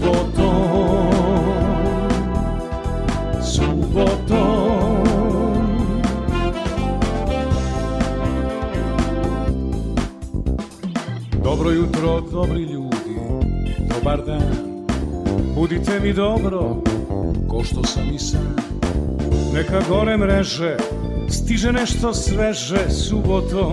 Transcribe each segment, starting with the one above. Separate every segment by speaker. Speaker 1: botón, su Dobro jutro, dobri ljudi, dobar dan, budite mi dobro, ko što sam i sam. Neka gore mreže, stiže nešto sveže, subotom.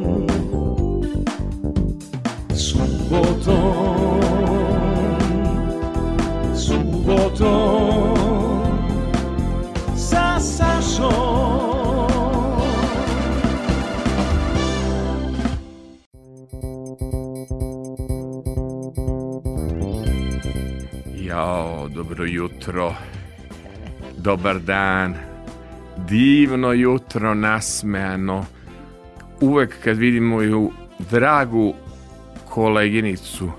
Speaker 1: dobro jutro, dobar dan, divno jutro nasmejano. Uvek kad vidimo ju dragu koleginicu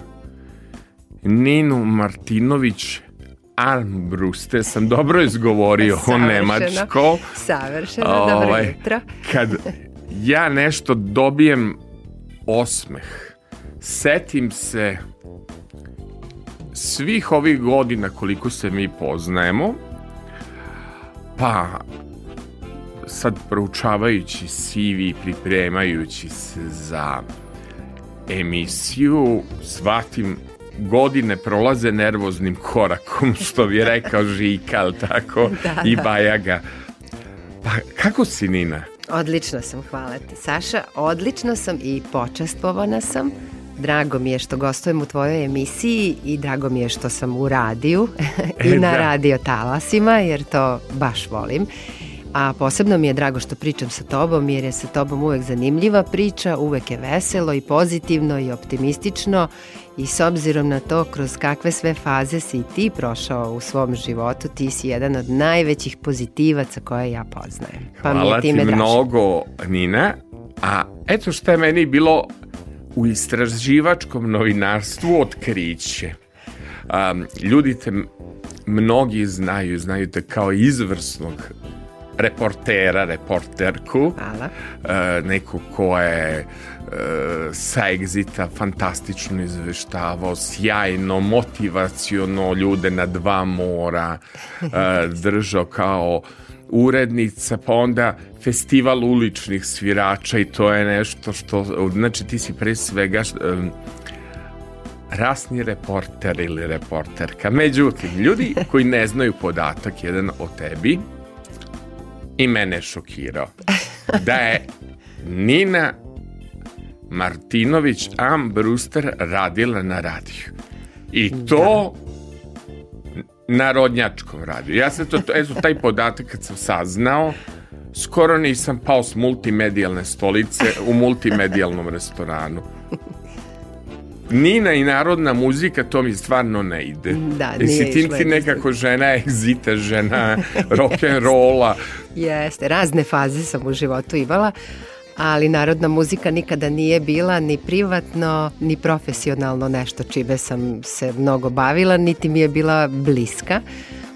Speaker 1: Ninu Martinović Armbruste sam dobro izgovorio savršeno, nemačko.
Speaker 2: Savršeno, ovaj, dobro jutro.
Speaker 1: kad ja nešto dobijem osmeh, setim se svih ovih godina koliko se mi poznajemo, pa sad proučavajući CV i pripremajući se za emisiju, shvatim godine prolaze nervoznim korakom, što bi rekao Žika, ali tako, da, i da. Bajaga. Pa kako si Nina?
Speaker 2: Odlično sam, hvala te. Saša, odlično sam i počastvovana sam. Drago mi je što gostujem u tvojoj emisiji i drago mi je što sam u radiju e, i na da. radio talasima jer to baš volim. A posebno mi je drago što pričam sa tobom jer je sa tobom uvek zanimljiva priča, uvek je veselo i pozitivno i optimistično i s obzirom na to kroz kakve sve faze si ti prošao u svom životu, ti si jedan od najvećih pozitivaca koje ja poznajem.
Speaker 1: Pa Hvala mi je time ti dražen. mnogo Nina, a eto šta je meni bilo u istraživačkom novinarstvu otkriće. Um, ljudi te mnogi znaju, znaju te kao izvrsnog reportera, reporterku, Hvala. Uh, neku ko je uh, sa egzita fantastično izveštavao, sjajno, motivaciono ljude na dva mora, uh, držao kao urednica, pa onda festival uličnih svirača i to je nešto što, znači ti si pre svega um, rasni reporter ili reporterka. Međutim, ljudi koji ne znaju podatak jedan o tebi i mene šokirao da je Nina Martinović Ambruster radila na radiju. I to narodnjačkom radiju. Ja sam to, eto, taj podatak kad sam saznao, skoro nisam pao s multimedijalne stolice u multimedijalnom restoranu. Nina i narodna muzika, to mi stvarno ne ide. Da, Jesi nije ti, ti nekako žena egzita, žena rock'n'rolla.
Speaker 2: Jeste, razne faze sam u životu imala, ali narodna muzika nikada nije bila ni privatno, ni profesionalno nešto čime sam se mnogo bavila, niti mi je bila bliska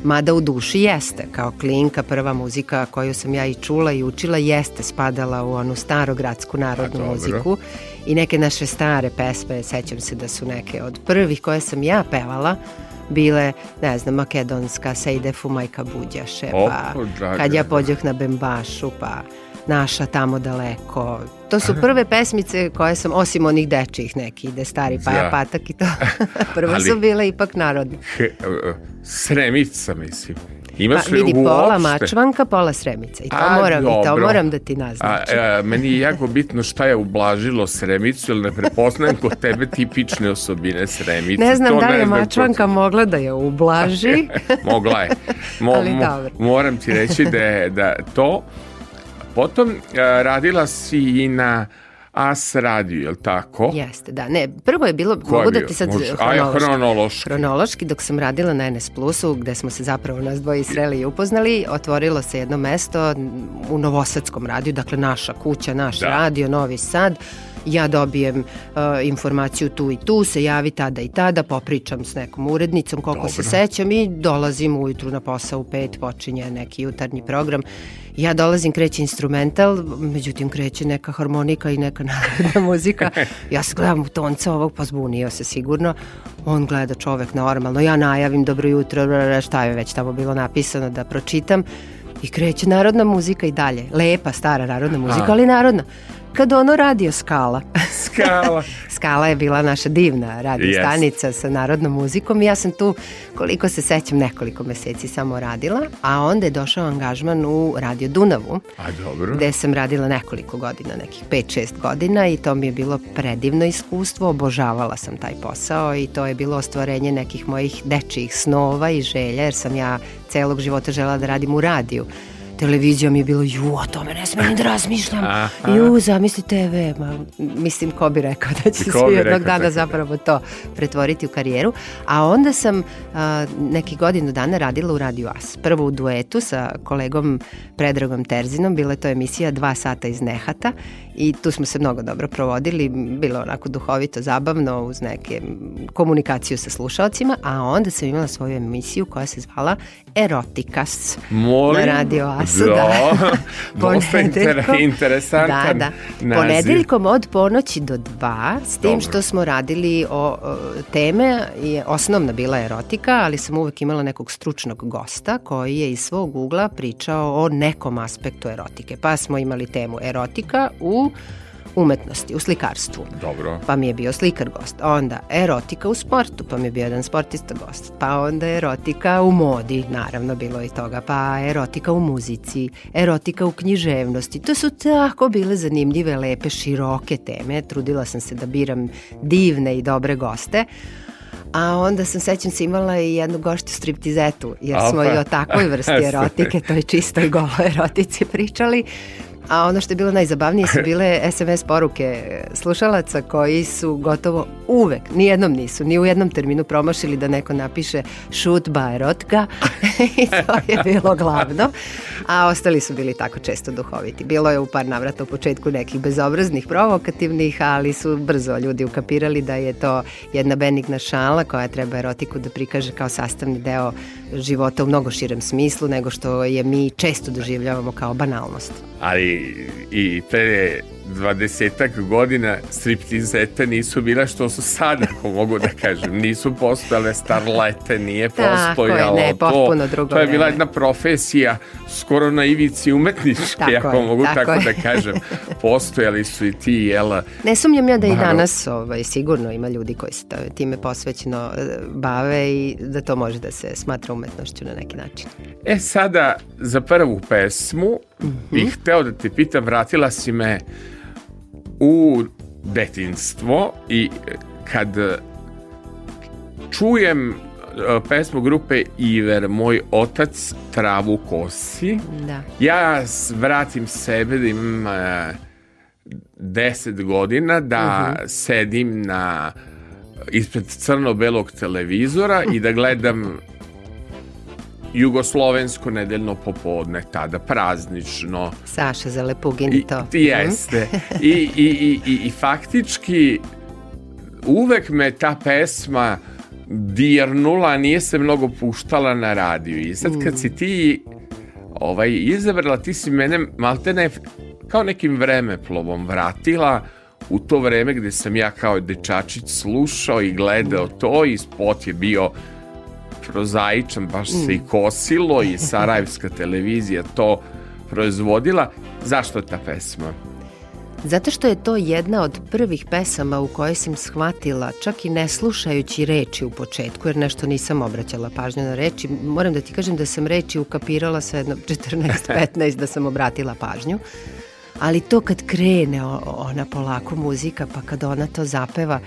Speaker 2: mada u duši jeste. Kao klinka prva muzika koju sam ja i čula i učila jeste spadala u onu starogradsku narodnu A, e, muziku i neke naše stare pesme, sećam se da su neke od prvih koje sam ja pevala, bile, ne znam, makedonska, Sejde Fumajka buđaše, pa Opo, kad ja pođoh na Bembašu, pa naša tamo daleko. To su prve pesmice koje sam, osim onih dečijih neki, ide stari Paja da. Patak i to, prvo Ali, su bile ipak narodne. He, e,
Speaker 1: e, sremica, mislim. Imaš pa,
Speaker 2: vidi, pola mačvanka, pola sremica. I to, a, moram, dobro. i to moram da ti naznačim. A,
Speaker 1: a, e, meni je jako bitno šta je ublažilo sremicu, jer ne prepoznajem kod tebe tipične osobine sremice.
Speaker 2: Ne znam to da je mačvanka kod... mogla da je ublaži.
Speaker 1: mogla je. Mo, Ali, mo, moram ti reći da je da to potom e, radila si i na As radio, je li tako?
Speaker 2: Jeste, da. Ne, prvo je bilo, Ko mogu je da bio? da ti sad Možeš,
Speaker 1: hronološki, a, hronološki.
Speaker 2: Hronološki, dok sam radila na NS Plusu, gde smo se zapravo nas dvoje sreli i upoznali, otvorilo se jedno mesto u Novosadskom radiju, dakle naša kuća, naš da. radio, Novi Sad ja dobijem uh, informaciju tu i tu, se javi tada i tada, popričam s nekom urednicom koliko Dobro. se sećam i dolazim ujutru na posao u pet, počinje neki jutarnji program. Ja dolazim, kreće instrumental, međutim kreće neka harmonika i neka narodna muzika. Ja se gledam u tonca ovog, pa zbunio se sigurno. On gleda čovek normalno, ja najavim dobro jutro, šta je već tamo bilo napisano da pročitam. I kreće narodna muzika i dalje. Lepa, stara narodna muzika, ali narodna kad ono radio Skala.
Speaker 1: Skala.
Speaker 2: skala je bila naša divna radio yes. stanica sa narodnom muzikom i ja sam tu, koliko se sećam, nekoliko meseci samo radila, a onda je došao angažman u Radio Dunavu. A dobro. Gde sam radila nekoliko godina, nekih 5-6 godina i to mi je bilo predivno iskustvo, obožavala sam taj posao i to je bilo ostvarenje nekih mojih dečijih snova i želja, jer sam ja celog života žela da radim u radiju televizijom je bilo, ju, o tome ne smem da razmišljam. Aha. Ju, zamisli TV. Ma, mislim, ko bi rekao da će se jednog dana zapravo to pretvoriti u karijeru. A onda sam a, neki godinu dana radila u Radio As. Prvo u duetu sa kolegom Predragom Terzinom. Bila je to emisija Dva sata iz Nehata i tu smo se mnogo dobro provodili, bilo onako duhovito, zabavno uz neke komunikaciju sa slušalcima, a onda sam imala svoju emisiju koja se zvala Erotikas Molim? na Radio Asu. Da,
Speaker 1: da. dosta inter, interesantan da,
Speaker 2: da. naziv. Ponedeljkom od ponoći do dva, s tim dobro. što smo radili o, o teme, je osnovna bila erotika, ali sam uvek imala nekog stručnog gosta koji je iz svog ugla pričao o nekom aspektu erotike. Pa smo imali temu erotika u u umetnosti, u slikarstvu. Dobro. Pa mi je bio slikar gost. Onda erotika u sportu, pa mi je bio jedan sportista gost. Pa onda erotika u modi, naravno bilo i toga. Pa erotika u muzici, erotika u književnosti. To su tako bile zanimljive, lepe, široke teme. Trudila sam se da biram divne i dobre goste. A onda sam, sećam se, imala i jednu gošću striptizetu, jer Alfa. smo i o takvoj vrsti erotike, toj čistoj golo erotici pričali. A ono što je bilo najzabavnije su bile SMS poruke slušalaca koji su gotovo uvek, ni jednom nisu, ni u jednom terminu promašili da neko napiše šut Bajrotka i to je bilo glavno. A ostali su bili tako često duhoviti. Bilo je u par navrata u početku nekih bezobraznih, provokativnih, ali su brzo ljudi ukapirali da je to jedna benigna šala koja treba erotiku da prikaže kao sastavni deo života u mnogo širem smislu nego što je mi često doživljavamo kao banalnost.
Speaker 1: Ali y, y Fede 20 godina striptizete nisu bila što su sada, ako mogu da kažem. Nisu postojale starlete, nije postojalo je, ne, to. Drugo to je bila jedna profesija skoro na ivici umetničke, tako ako je, mogu tako, tako da kažem. Postojali su i ti jela.
Speaker 2: Ne sumnjam ja da i danas ovaj, sigurno ima ljudi koji se time posvećeno eh, bave i da to može da se smatra umetnošću na neki način.
Speaker 1: E sada, za prvu pesmu mm -hmm. bih hteo da te pitam, vratila si me u detinstvo i e, kad e, čujem e, pesmu grupe Iver, moj otac travu kosi, da. ja vratim sebe da imam deset godina da uh mhm. -huh. sedim na ispred crno-belog televizora i da gledam jugoslovensko nedeljno popodne, tada praznično.
Speaker 2: Saša za Lepugin to.
Speaker 1: I, jeste. I, i, i, i, I faktički uvek me ta pesma dirnula, nije se mnogo puštala na radiju. I sad kad mm. si ti ovaj, izabrala, ti si mene maltene kao nekim vremeplovom vratila u to vreme gde sam ja kao dečačić slušao i gledao to i spot je bio prozaičan, baš se i mm. kosilo i Sarajevska televizija to proizvodila. Zašto ta pesma?
Speaker 2: Zato što je to jedna od prvih pesama u kojoj sam shvatila, čak i ne slušajući reči u početku, jer nešto nisam obraćala pažnju na reči. Moram da ti kažem da sam reči ukapirala sa jedno 14-15 da sam obratila pažnju. Ali to kad krene ona polako muzika, pa kad ona to zapeva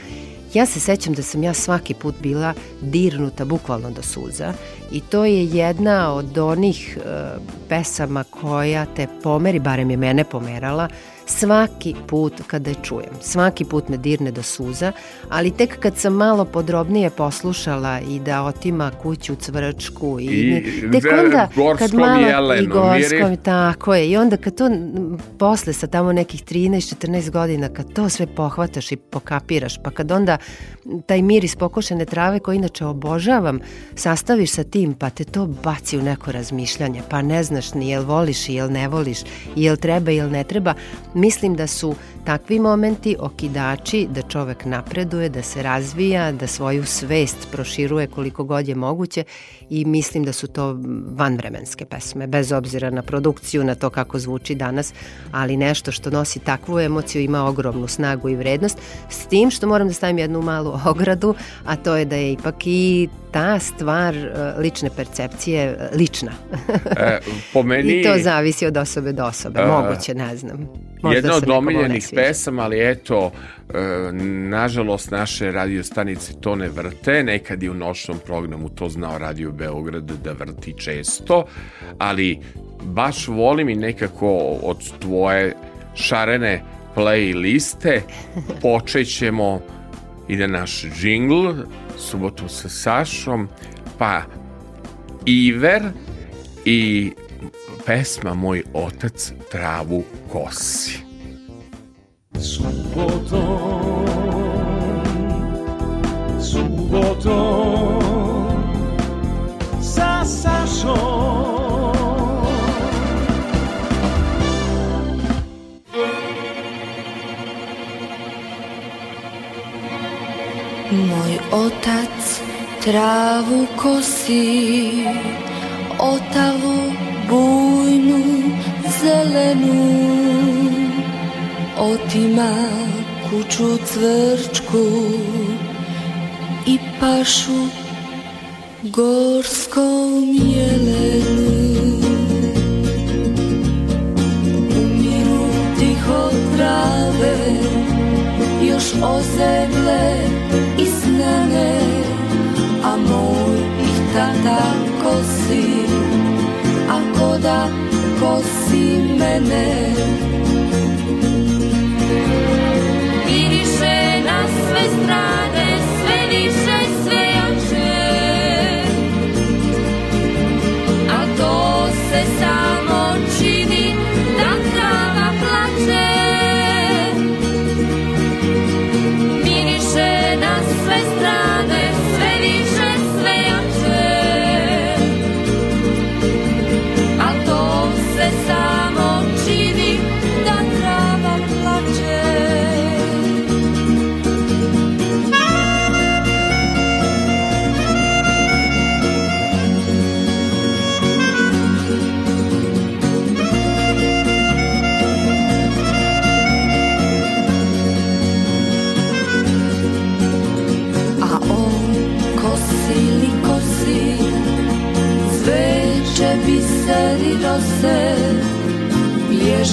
Speaker 2: Ja se sećam da sam ja svaki put bila dirnuta bukvalno do suza i to je jedna od onih e, pesama koja te pomeri, barem je mene pomerala, svaki put kada je čujem. Svaki put me dirne do suza, ali tek kad sam malo podrobnije poslušala i da otima kuću cvrčku i, I tek onda kad malo jeleno, i gorskom, miri. tako je. I onda kad to posle sa tamo nekih 13-14 godina kad to sve pohvataš i pokapiraš, pa kad onda taj miris pokošene trave koji inače obožavam, sastaviš sa tim pa te to baci u neko razmišljanje, pa ne znaš ni jel voliš i jel ne voliš, i jel treba i jel ne treba, Mislim da su takvi momenti okidači da čovek napreduje, da se razvija, da svoju svest proširuje koliko god je moguće i mislim da su to vanvremenske pesme, bez obzira na produkciju, na to kako zvuči danas, ali nešto što nosi takvu emociju ima ogromnu snagu i vrednost, s tim što moram da stavim jednu malu ogradu, a to je da je ipak i ta stvar e, lične percepcije e, lična. E, po meni... I to zavisi od osobe do osobe, moguće, ne znam.
Speaker 1: Možda jedna od omiljenih pesama, ali eto, e, nažalost naše radio stanice to ne vrte, nekad je u noćnom programu to znao Radio Beograd da vrti često, ali baš volim i nekako od tvoje šarene playliste počećemo ide naš džingl, subotu sa Sašom, pa Iver i pesma Moj otac travu kosi. Subotom, subotom, sa Sašom
Speaker 2: Môj otac trávu kosí, otavu bujnú zelenú. Otima kuću cvrčku i pašu gorskom jelenu. Umiru tiho trave, još osegle mene Miriše na sve strane, sve više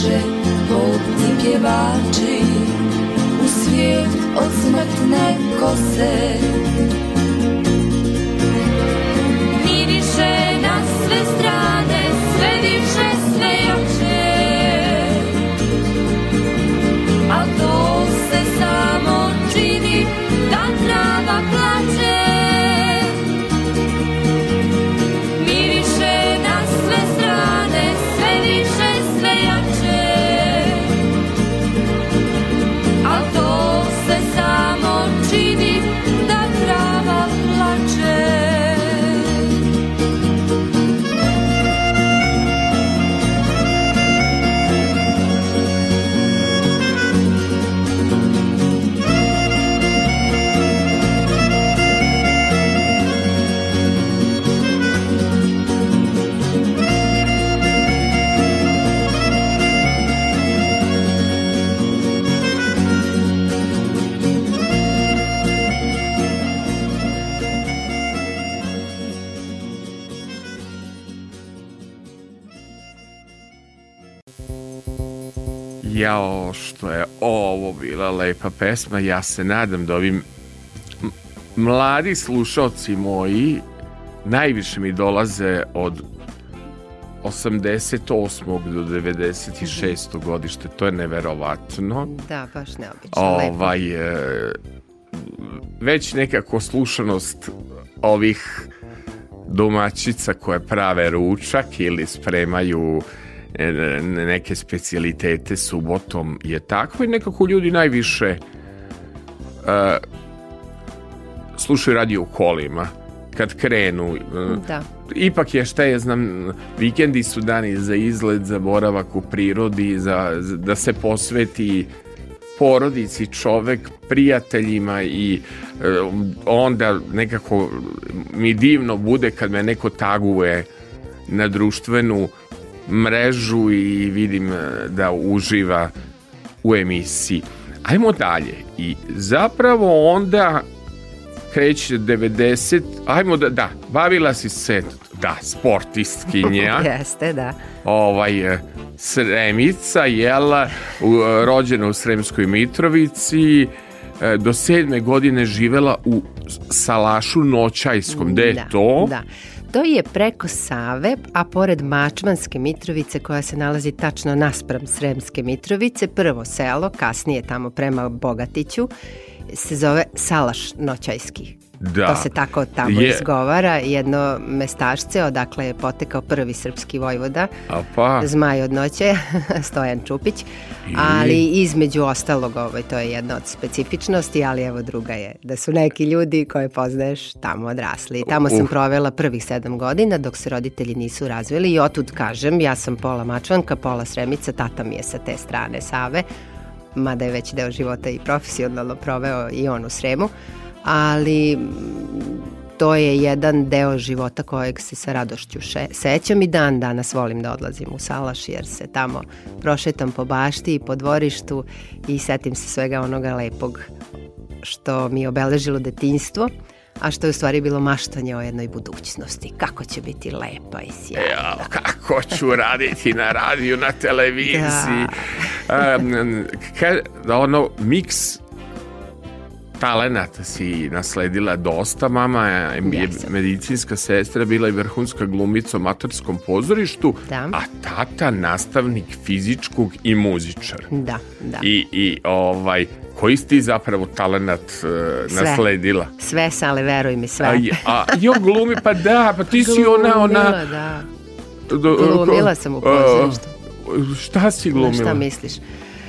Speaker 2: plaže Popni pjevači U svijet od smrtne kose
Speaker 1: jao što je ovo bila lepa pesma, ja se nadam da ovim mladi slušalci moji najviše mi dolaze od 88. do 96. godište, to je neverovatno.
Speaker 2: Da, baš neobično.
Speaker 1: Ovaj, e, već nekako slušanost ovih domaćica koje prave ručak ili spremaju E, e, neke specialitete subotom je takvo i nekako ljudi najviše uh, slušaju radio u kolima kad krenu. Da. Ipak je šta je, znam, vikendi su dani za izlet, za boravak u prirodi, za, da se posveti porodici, čovek, prijateljima i e, onda nekako mi divno bude kad me neko taguje na društvenu mrežu i vidim e, da uživa u emisiji. Ajmo dalje i zapravo onda kreće 90, ajmo da, da, bavila si se, da, sportistkinja.
Speaker 2: Jeste, da.
Speaker 1: Ovaj, e, Sremica, jela, e, rođena u Sremskoj Mitrovici, do sedme godine živela u Salašu Noćajskom. Gde je da, to? Da, da.
Speaker 2: Stoji je preko Save, a pored Mačvanske Mitrovice koja se nalazi tačno naspram Sremske Mitrovice, prvo selo, kasnije tamo prema Bogatiću, se zove Salaš Noćajski. Da. To pa se tako tamo je. izgovara, jedno mestašce odakle je potekao prvi srpski vojvoda, A pa. zmaj od noće, Stojan Čupić, I... ali između ostalog ovaj, to je jedna od specifičnosti, ali evo druga je, da su neki ljudi koje poznaješ tamo odrasli. Tamo sam uh. provela prvih sedam godina dok se roditelji nisu razveli i otud kažem, ja sam pola mačvanka, pola sremica, tata mi je sa te strane Save, mada je već deo života i profesionalno proveo i on u Sremu ali mm, to je jedan deo života kojeg se sa radošću še, sećam i dan danas volim da odlazim u Salaš jer se tamo prošetam po bašti i po dvorištu i setim se svega onoga lepog što mi je obeležilo detinjstvo a što je u stvari bilo maštanje o jednoj budućnosti. Kako će biti lepa i sjajna.
Speaker 1: Ja, kako ću raditi na radiju, na televiziji. Da. um, ka, ono, miks talenata si nasledila dosta. Mama je yes. medicinska sestra, bila i vrhunska glumica u matarskom pozorištu, da. a tata nastavnik fizičkog i muzičar. Da, da. I, i ovaj, koji si ti zapravo talenat uh, sve. nasledila?
Speaker 2: Sve sam, ali veruj mi, sve. A,
Speaker 1: a jo, glumi, pa da, pa ti glumila, si ona, ona... da.
Speaker 2: Glumila sam u e, pozorištu.
Speaker 1: Uh, šta si glumila?
Speaker 2: Šta misliš?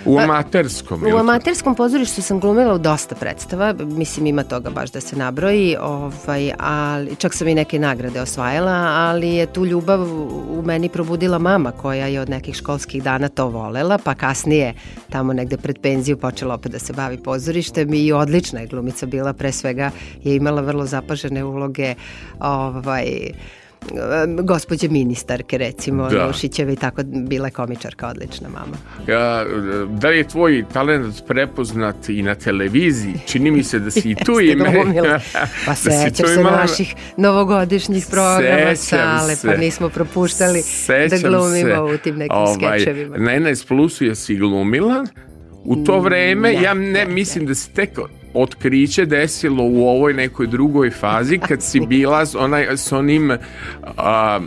Speaker 1: U amaterskom.
Speaker 2: U amaterskom pozorištu sam glumila u dosta predstava, mislim ima toga baš da se nabroji, ovaj, ali, čak sam i neke nagrade osvajala, ali je tu ljubav u meni probudila mama koja je od nekih školskih dana to volela, pa kasnije tamo negde pred penziju počela opet da se bavi pozorištem i odlična je glumica bila, pre svega je imala vrlo zapažene uloge ovaj, gospođe ministarke recimo da. Nušićeva i tako bila komičarka odlična mama.
Speaker 1: A, da li je tvoj talent prepoznat i na televiziji? Čini mi se da si i tu ime.
Speaker 2: pa da se imala... naših novogodišnjih programa Sećam sale, pa nismo propuštali da Sećam da glumimo se. u tim nekim ovaj, skečevima.
Speaker 1: Na 11 plusu je si glumila, U to mm, vreme, da, ja ne da, mislim da se tek otkriće desilo u ovoj nekoj drugoj fazi kad si bila s, onaj, s onim a,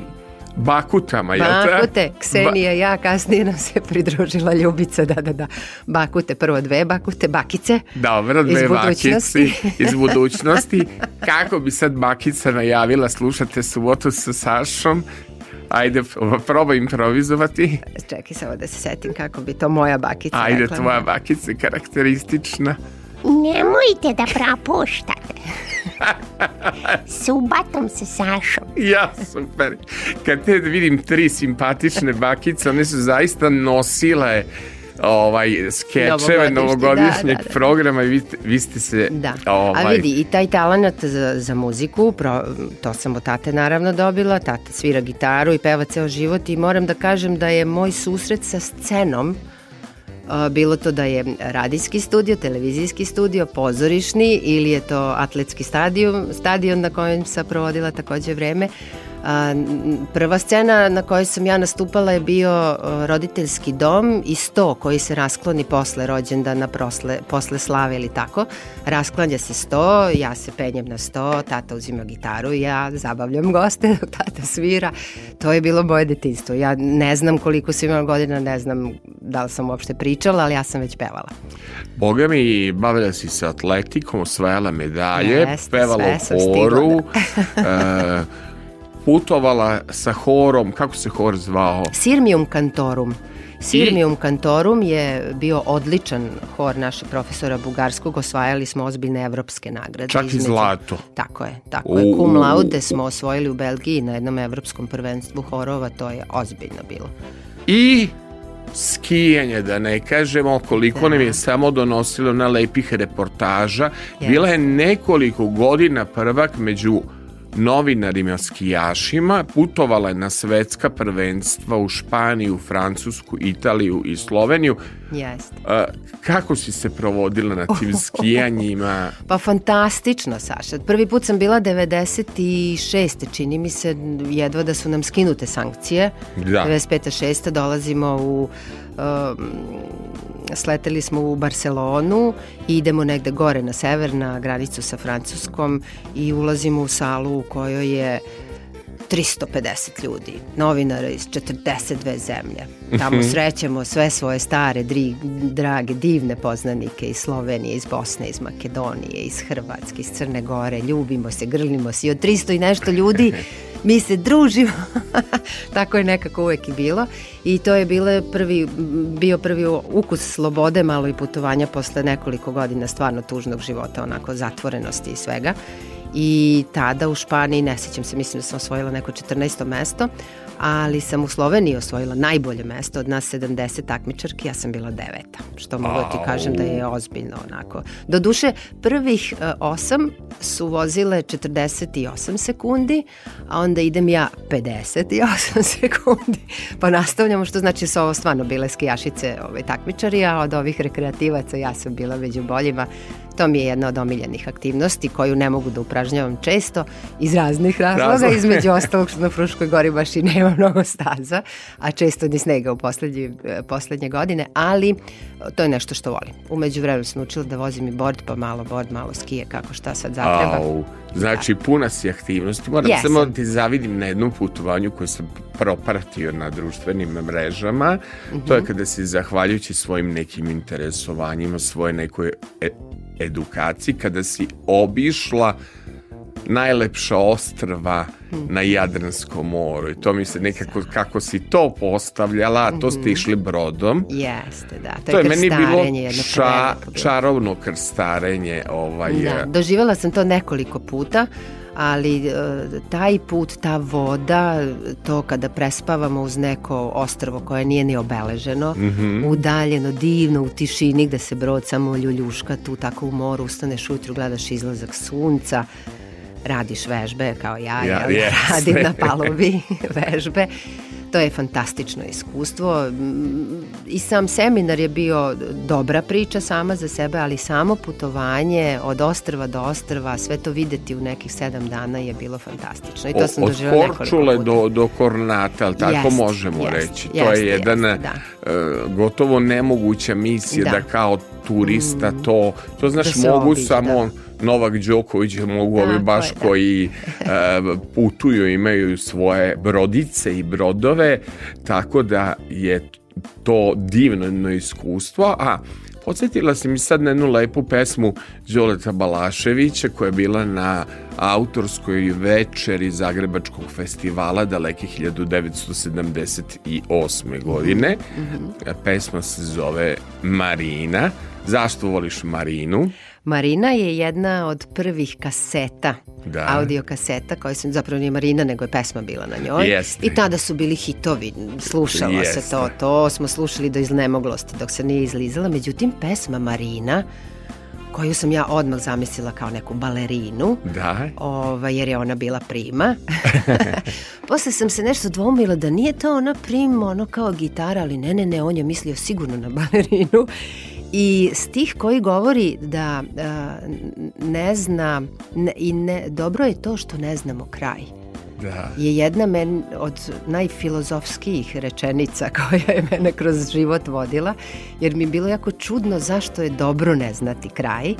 Speaker 1: bakutama,
Speaker 2: jel te? Bakute, Ksenija, ba... ja kasnije nam se pridružila Ljubica, da, da, da. Bakute, prvo dve bakute, bakice. Dobro, dve iz budućnosti. Bakici,
Speaker 1: iz budućnosti. Kako bi sad bakica najavila, slušate subotu sa Sašom, Ajde, probaj improvizovati.
Speaker 2: Čekaj samo da se setim kako bi to moja bakica
Speaker 1: Ajde, rekla. tvoja bakica je karakteristična.
Speaker 3: Nemojte da propuštate. Subatom se Sašom.
Speaker 1: Ja, super. Kad te vidim tri simpatične bakice, one su zaista nosile ovaj, skečeve novogodišnjeg da, da, da. programa i vi, vi ste se...
Speaker 2: Da, ovaj... a vidi i taj talent za, za muziku, pro, to sam od tate naravno dobila, tata svira gitaru i peva ceo život i moram da kažem da je moj susret sa scenom bilo to da je radijski studio, televizijski studio, pozorišni ili je to atletski stadion, stadion na kojem sam provodila takođe vreme, Prva scena na kojoj sam ja nastupala je bio roditeljski dom i sto koji se raskloni posle rođendana, posle, posle slave ili tako. Rasklanja se sto, ja se penjem na sto, tata uzima gitaru i ja zabavljam goste dok tata svira. To je bilo moje detinstvo. Ja ne znam koliko sam imala godina, ne znam da li sam uopšte pričala, ali ja sam već pevala.
Speaker 1: Boga mi, bavila si se atletikom, osvajala medalje, Jeste, pevala u koru. Da. Sve putovala sa horom, kako se hor zvao?
Speaker 2: Sirmium Cantorum. Sirmium Cantorum je bio odličan hor našeg profesora Bugarskog, osvajali smo ozbiljne evropske nagrade.
Speaker 1: Čak između. i zlato.
Speaker 2: Tako je, tako je. Cum laude smo osvojili u Belgiji na jednom evropskom prvenstvu horova, to je ozbiljno bilo.
Speaker 1: I skijanje, da ne kažemo koliko da. nam je da. samo donosilo na lepih reportaža. Yes. Bila je nekoliko godina prvak među novinarima skijašima, putovala je na svetska prvenstva u Španiju, Francusku, Italiju i Sloveniju. Jeste. Kako si se provodila na tim skijanjima?
Speaker 2: Pa fantastično, Saša. Prvi put sam bila 96. Čini mi se jedva da su nam skinute sankcije. Da. 95. 6. dolazimo u Um, sleteli smo u Barcelonu i idemo negde gore na sever na granicu sa Francuskom i ulazimo u salu u kojoj je 350 ljudi, novinara iz 42 zemlje. Mhm. Tamo srećemo sve svoje stare, dri, drage, divne poznanike iz Slovenije, iz Bosne, iz Makedonije, iz Hrvatske, iz Crne Gore. Ljubimo se, grlimo se i od 300 i nešto ljudi mi se družimo. Tako je nekako uvek i bilo. I to je bile prvi, bio prvi ukus slobode, malo i putovanja posle nekoliko godina stvarno tužnog života, onako zatvorenosti i svega i tada u Španiji, ne sećam se, mislim da sam osvojila neko 14. mesto, ali sam u Sloveniji osvojila najbolje mesto od nas 70 takmičarki, ja sam bila deveta, što mogu da ti kažem da je ozbiljno onako. Doduše, prvih uh, osam su vozile 48 sekundi, a onda idem ja 58 sekundi, pa nastavljamo, što znači su ovo stvarno bile skijašice ove, ovaj, takmičari, a od ovih rekreativaca ja sam bila među boljima, To mi je jedna od omiljenih aktivnosti koju ne mogu da upražnjavam često iz raznih razloga, Razlog. između ostalog što na Fruškoj gori baš i nema mnogo staza, a često ni snega u poslednje, poslednje godine, ali e, to je nešto što volim. Umeđu vremenu sam učila da vozim i board, pa malo board, malo skije, kako šta sad zatreba. Au,
Speaker 1: znači da. puna si aktivnosti. Moram yes. samo da ti zavidim na jednom putovanju koje sam propratio na društvenim mrežama. Mm -hmm. To je mhm. kada si zahvaljujući svojim nekim interesovanjima, svoje nekoj e edukaciji kada si obišla najlepša ostrva mm. na Jadranskom moru i to mi se nekako kako si to postavljala, to ste mhm. išli brodom.
Speaker 2: Jeste, da.
Speaker 1: To, to je, je meni bilo ča, čarovno krstarenje. Ovaj, da,
Speaker 2: doživala sam to nekoliko puta ali e, taj put, ta voda, to kada prespavamo uz neko ostrvo koje nije ni obeleženo, mm -hmm. udaljeno, divno, u tišini gde se brod samo ljuljuška tu tako u moru, ustaneš ujutru, gledaš izlazak sunca, radiš vežbe kao ja, ja, ja yes. radim na palubi vežbe To je fantastično iskustvo. I sam seminar je bio dobra priča sama za sebe, ali samo putovanje od ostrva do ostrva, sve to videti u nekih sedam dana je bilo fantastično. I to sam
Speaker 1: od doživjela nekoliko Od Korčule do, do Kornata, ali tako jest, možemo jest, reći. Jest, to je jest, jedan jest, da. E, gotovo nemoguća misija da, da kao turista mm. to, to znaš da mogu obi, samo... Da Novak Đoković mogu ovi baš je, koji e, putuju, imaju svoje brodice i brodove, tako da je to divno iskustvo, a Podsjetila si mi sad na jednu lepu pesmu Đoleta Balaševića koja je bila na autorskoj večeri Zagrebačkog festivala daleke 1978. godine. Mm -hmm. Pesma se zove Marina. Zašto voliš Marinu?
Speaker 2: Marina je jedna od prvih kaseta, da. audio kaseta, koji se zapravo nije Marina, nego je pesma bila na njoj. Jeste. I tada su bili hitovi, slušalo Jeste. se to, to smo slušali do iznemoglosti, dok se nije izlizala. Međutim, pesma Marina, koju sam ja odmah zamislila kao neku balerinu, da. ovaj, jer je ona bila prima. Posle sam se nešto dvomila da nije to ona prima, ono kao gitara, ali ne, ne, ne, on je mislio sigurno na balerinu. I stih koji govori da a, e, ne zna ne, i ne, dobro je to što ne znamo kraj. Da. je jedna men, od najfilozofskijih rečenica koja je mene kroz život vodila, jer mi je bilo jako čudno zašto je dobro ne znati kraj. Uh,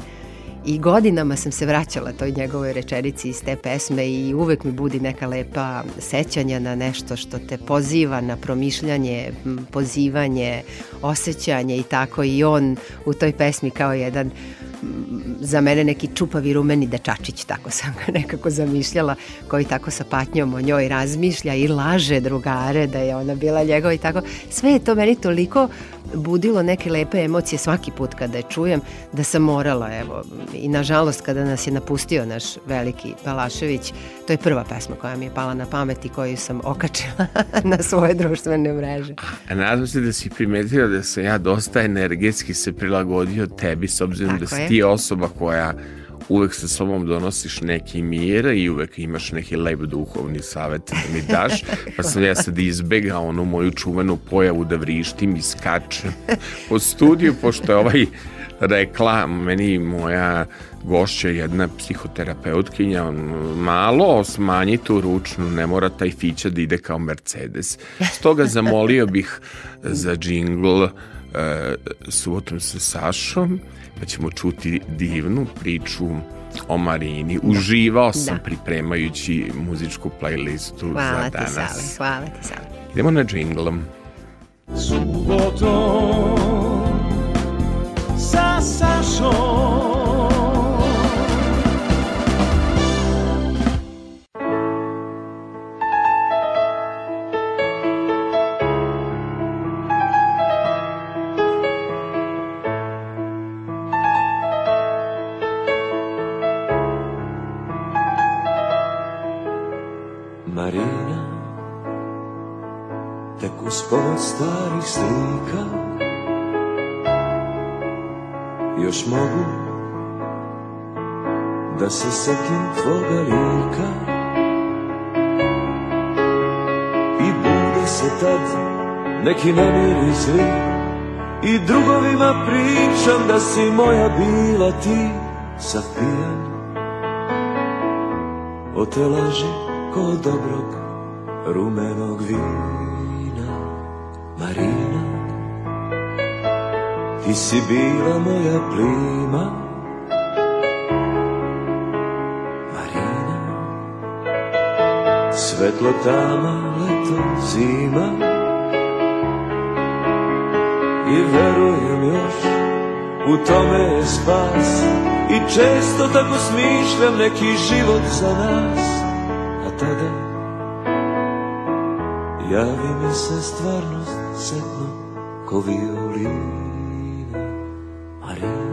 Speaker 2: i godinama sam se vraćala toj njegovoj rečenici iz te pesme i uvek mi budi neka lepa sećanja na nešto što te poziva na promišljanje, pozivanje, osjećanje i tako i on u toj pesmi kao jedan za mene neki čupavi rumeni dečačić, tako sam ga nekako zamišljala, koji tako sa patnjom o njoj razmišlja i laže drugare da je ona bila njegova i tako. Sve je to meni toliko budilo neke lepe emocije svaki put kada je čujem, da sam morala, evo, i nažalost kada nas je napustio naš veliki Balašević, to je prva pesma koja mi je pala na pamet i koju sam okačila na svoje društvene mreže.
Speaker 1: A nadam se da si primetila da sam ja dosta energetski se prilagodio tebi, s obzirom Tako da si je. ti osoba koja uvek sa sobom donosiš neki mir i uvek imaš neki lep duhovni savet da mi daš, pa sam ja sad izbegao onu moju čuvenu pojavu da vrištim i skačem po studiju, pošto je ovaj rekla meni moja gošća jedna psihoterapeutkinja malo smanji tu ručnu, ne mora taj fića da ide kao Mercedes. Stoga zamolio bih za džingl e, subotom sa Sašom pa ćemo čuti divnu priču o Marini. Uživao sam da. pripremajući muzičku playlistu hvala za danas. Hvala ti, Sale.
Speaker 2: Hvala ti, Sale.
Speaker 1: Idemo na džinglom. Subotom sa Sašom slika Još mogu da se setim tvoga lika I bude se tad neki namiri zli I drugovima pričam da si moja bila ti Sad pijan o te laži ko dobrog rumenog vina Marina Ti si bila moja plima Marina Svetlo tama, leto, zima I verujem još U tome je spas I često tako smišljam Neki život za nas A tada Javi mi se stvarnost sretno ko violina Marija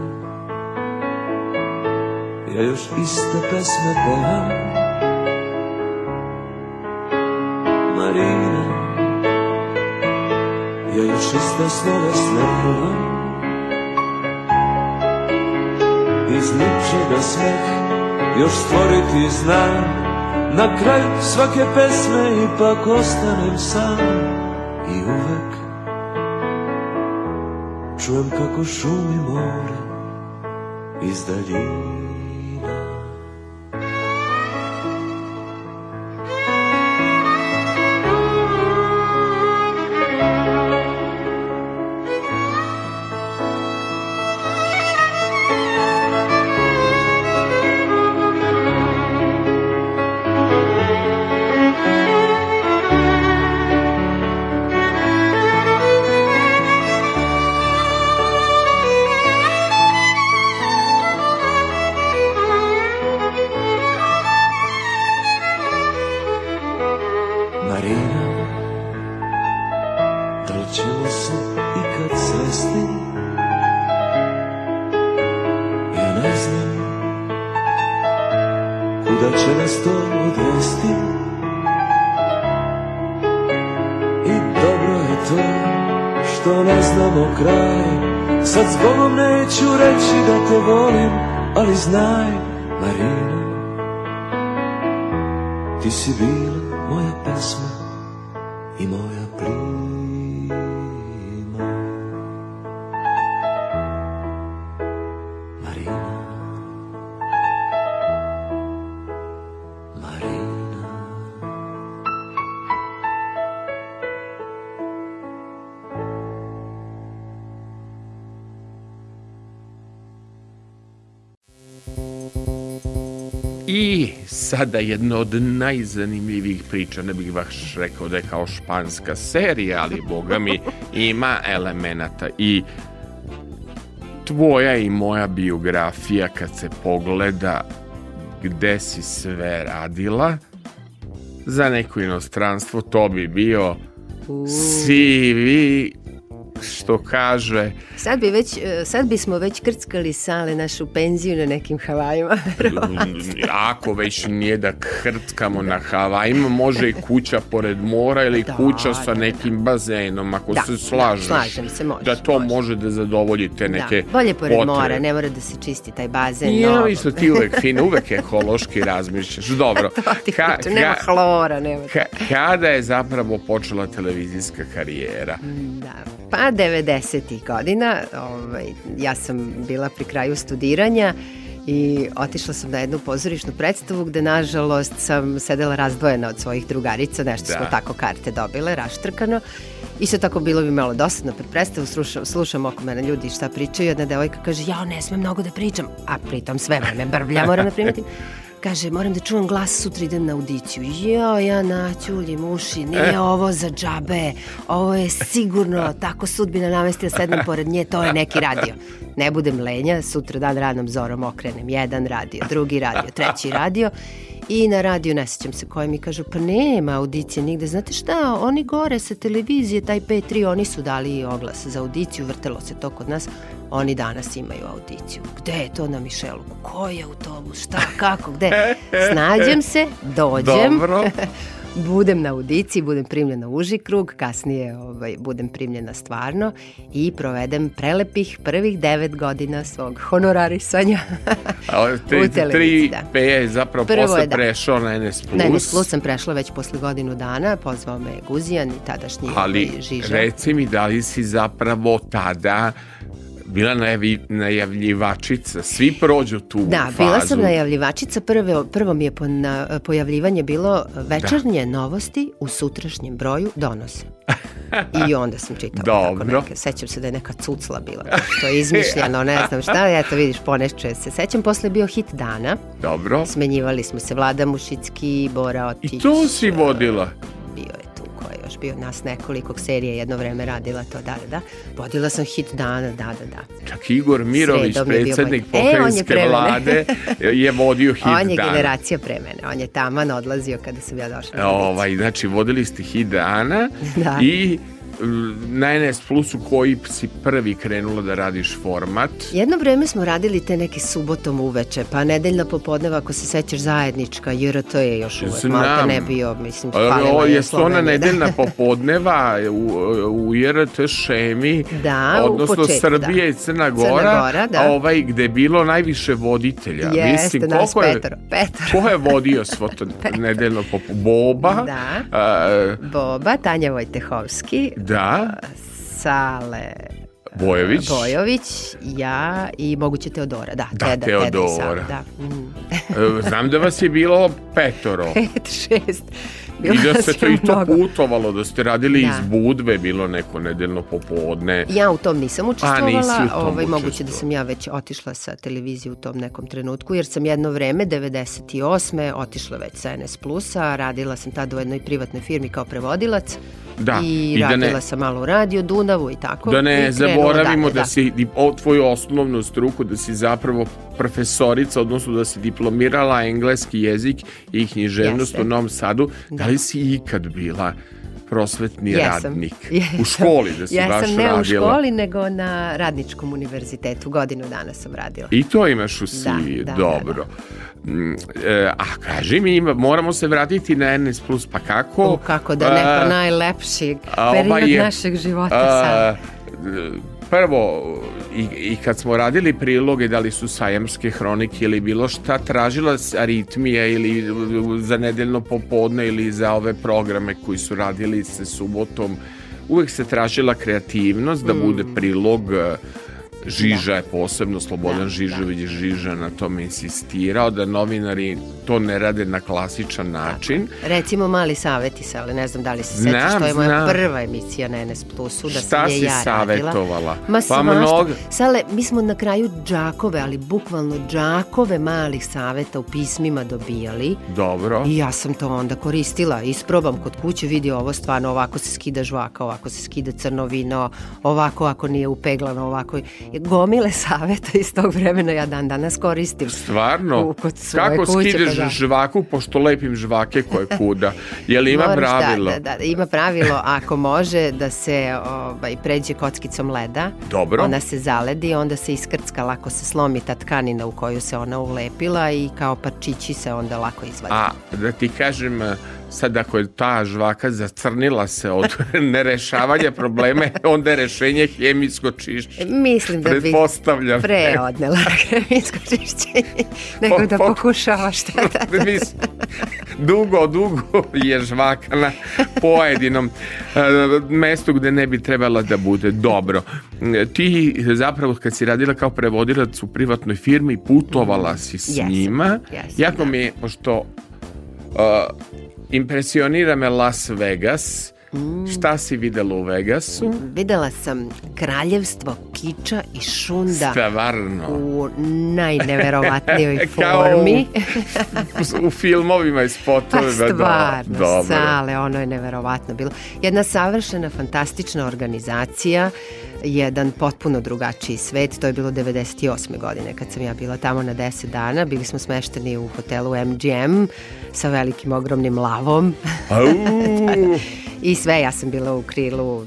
Speaker 1: Ja još iste pesme pevam Marina Ja još iste slove slepavam Iz ničega smeh još stvoriti znam Na kraj svake pesme ipak ostanem sam он, как у шум и моря, из sada jedna od najzanimljivijih priča, ne bih baš rekao da je kao španska serija, ali boga mi ima elemenata i tvoja i moja biografija kad se pogleda gde si sve radila za neko inostranstvo to bi bio CV što kaže. Sad, bi
Speaker 2: već, e, sad bismo već krckali sale našu penziju na nekim Havajima.
Speaker 1: Mm, ako već nije da krtkamo na Havajima, može i kuća pored mora ili da, kuća sa da, da. nekim bazenom, ako da, se da, slažeš. Da, slažem se, može. Da to može, može da zadovolji te neke da,
Speaker 2: Bolje pored
Speaker 1: potrebe.
Speaker 2: mora, ne mora da se čisti taj bazen. Nije,
Speaker 1: no, isto ti uvek fin, uvek ekološki razmišljaš. Dobro.
Speaker 2: to ti ka, kuću, nema ka, hlora, nema.
Speaker 1: Ka, kada je zapravo počela televizijska karijera? Mm, da.
Speaker 2: Pa 90. godina, ovaj, ja sam bila pri kraju studiranja i otišla sam na jednu pozorišnu predstavu gde nažalost sam sedela razdvojena od svojih drugarica, nešto da. smo tako karte dobile, raštrkano. I Isto tako bilo bi malo dosadno pred predstavu, slušam, slušam oko mene ljudi šta pričaju, jedna devojka kaže ja ne smem mnogo da pričam, a pritom sve vreme brblja moram da primetim. Kaže, moram da čuvam glas, sutra idem na audiciju. Jo, ja naćuljim uši, nije e. ovo za džabe, ovo je sigurno, tako sudbina namestila da sedam pored nje, to je neki radio. Ne budem lenja, sutra dan ranom zorom okrenem jedan radio, drugi radio, treći radio i na radio ne sećam se koje mi kažu, pa nema audicije nigde. Znate šta, oni gore sa televizije, taj P3, oni su dali oglas za audiciju, vrtelo se to kod nas, oni danas imaju audiciju. Gde je to na Mišeluku? Koji je autobus? Šta? Kako? Gde? Snađem se, dođem. Dobro. budem na audiciji, budem primljena u uži krug, kasnije ovaj, budem primljena stvarno i provedem prelepih prvih devet godina svog honorarisanja A, te,
Speaker 1: u
Speaker 2: televiziji.
Speaker 1: 3 da. je zapravo Prvo posle je, da. prešao na NS+.
Speaker 2: Plus. Na NS Plus sam prešla već
Speaker 1: posle
Speaker 2: godinu dana, pozvao me Guzijan i tadašnji Ali, ovaj, Žiža. Ali
Speaker 1: reci mi da li si zapravo tada bila najavi, najavljivačica, svi prođu tu da, fazu.
Speaker 2: Da, bila sam najavljivačica, prve, prvo mi je po, na, pojavljivanje bilo večernje da. novosti u sutrašnjem broju donose. I onda sam čitala Dobro. tako neke. Sećam se da je neka cucla bila, što je izmišljeno, ne znam šta, eto vidiš, ponešće se. Sećam, posle je bio hit dana. Dobro. Smenjivali smo se Vlada Mušicki, Bora Otić.
Speaker 1: I
Speaker 2: to
Speaker 1: si vodila?
Speaker 2: baš bio nas nekoliko serija jedno vreme radila to, da, da, da. Vodila sam hit dana, da, da, da.
Speaker 1: Čak Igor Mirović, Sredom predsednik moj... E, pokrajinske e, je vlade, je vodio hit dana.
Speaker 2: On je dana. generacija pre mene, on je taman odlazio kada sam ja došla. E,
Speaker 1: ovaj, znači, vodili ste hit dana da. i na NS Plusu koji si prvi krenula da radiš format?
Speaker 2: Jedno vreme smo radili te neki subotom uveče, pa nedeljna popodneva ako se sećaš zajednička, jer to je još uvek Znam. malte ne bio, mislim,
Speaker 1: palila o, je
Speaker 2: Jesu ona
Speaker 1: da. nedeljna popodneva u, u JRT šemi, da, odnosno početku, da. Srbija da. i Crna Gora, Crna Gora da. a ovaj gde je bilo najviše voditelja. Jeste,
Speaker 2: mislim, nas
Speaker 1: je,
Speaker 2: Petro,
Speaker 1: Petro. Ko je vodio svo to nedeljno popodneva? Boba. Da. A,
Speaker 2: Boba, Tanja Vojtehovski, da.
Speaker 1: Da.
Speaker 2: Sale.
Speaker 1: Bojović.
Speaker 2: Bojović, ja i moguće Teodora, da.
Speaker 1: Da, teda, Teodora. Teda sam, da. Mm. Znam da vas je bilo petoro.
Speaker 2: Pet, šest.
Speaker 1: Bilo I da ste to i to putovalo, da ste radili da. iz Budve, bilo neko nedeljno popodne.
Speaker 2: Ja u tom nisam učestvovala, A, u tom ovaj, moguće da sam ja već otišla sa televizije u tom nekom trenutku, jer sam jedno vreme, 98. otišla već sa NS Plusa, radila sam tada u jednoj privatnoj firmi kao prevodilac. Da, i, i radila da ne, sam malo u radio Dunavu i tako.
Speaker 1: Da ne zaboravimo dalje, da, da si o, tvoju osnovnu struku, da si zapravo profesorica, odnosno da si diplomirala engleski jezik i književnost Jeste. u Novom Sadu. Da, da li si ikad bila prosvetni jesam, radnik? Jesam. U školi da si
Speaker 2: jesam, baš radila? Jesam, ne u školi, nego na radničkom univerzitetu. Godinu dana sam radila.
Speaker 1: I to imaš u CV, da da, da, da, dobro. Da, da. E, a kaži mi, moramo se vratiti na NS+, Plus, pa kako? U,
Speaker 2: kako da ne, pa najlepši ovaj period je, našeg života sad.
Speaker 1: prvo i, i kad smo radili priloge, da li su sajamske hronike ili bilo šta, tražila aritmija ili za nedeljno popodne ili za ove programe koji su radili se subotom, uvek se tražila kreativnost da bude mm. prilog e, Žiža da. je posebno, Slobodan da, Žižović da. Žiža na tome insistirao da novinari to ne rade na klasičan način. Tako.
Speaker 2: Recimo mali saveti sa, ali ne znam da li se sećaš, to je moja prva emisija na NS Plusu, da
Speaker 1: Šta sam je
Speaker 2: ja savjetovala? radila.
Speaker 1: Ma, pa mnogo...
Speaker 2: Sale, mi smo na kraju džakove, ali bukvalno džakove malih saveta u pismima dobijali.
Speaker 1: Dobro.
Speaker 2: I ja sam to onda koristila, isprobam kod kuće, vidi ovo stvarno, ovako se skida žvaka, ovako se skida crno vino, ovako ako nije upeglano, ovako. I gomile saveta iz tog vremena ja dan danas koristim. Stvarno? U, kod
Speaker 1: svoje Kako
Speaker 2: kuće, pa
Speaker 1: skideš
Speaker 2: da.
Speaker 1: žvaku pošto lepim žvake koje kuda? Je li ima Moraš, da, pravilo?
Speaker 2: Da, da,
Speaker 1: da, ima
Speaker 2: pravilo ako može da se ovaj, pređe kockicom leda. Dobro. Ona se zaledi, onda se iskrcka, lako se slomi ta tkanina u koju se ona ulepila i kao parčići se onda lako izvadi. A,
Speaker 1: da ti kažem, Sad ako je ta žvaka zacrnila se od nerešavanja probleme, onda je rešenje hemijsko čišćenje.
Speaker 2: Mislim da bi pre odnela hemijsko čišćenje nego da pokušava šta da. Mislim,
Speaker 1: dugo, dugo je žvaka na pojedinom e, mestu gde ne bi trebala da bude dobro. Ti zapravo kad si radila kao prevodilac u privatnoj firmi putovala si s yes, njima. Yes, jako da. mi je, pošto Uh, Impresionira me Las Vegas. Mm. Šta si videla u Vegasu?
Speaker 2: Videla sam kraljevstvo kiča i šunda.
Speaker 1: Stvarno. U
Speaker 2: najneverovatnijoj formi.
Speaker 1: u, u, filmovima i spotovima.
Speaker 2: Pa da, stvarno, Dobro. sale, ono je neverovatno bilo. Jedna savršena, fantastična organizacija jedan potpuno drugačiji svet. To je bilo 98. godine kad sam ja bila tamo na 10 dana. Bili smo smešteni u hotelu MGM sa velikim ogromnim lavom. I sve, ja sam bila u krilu,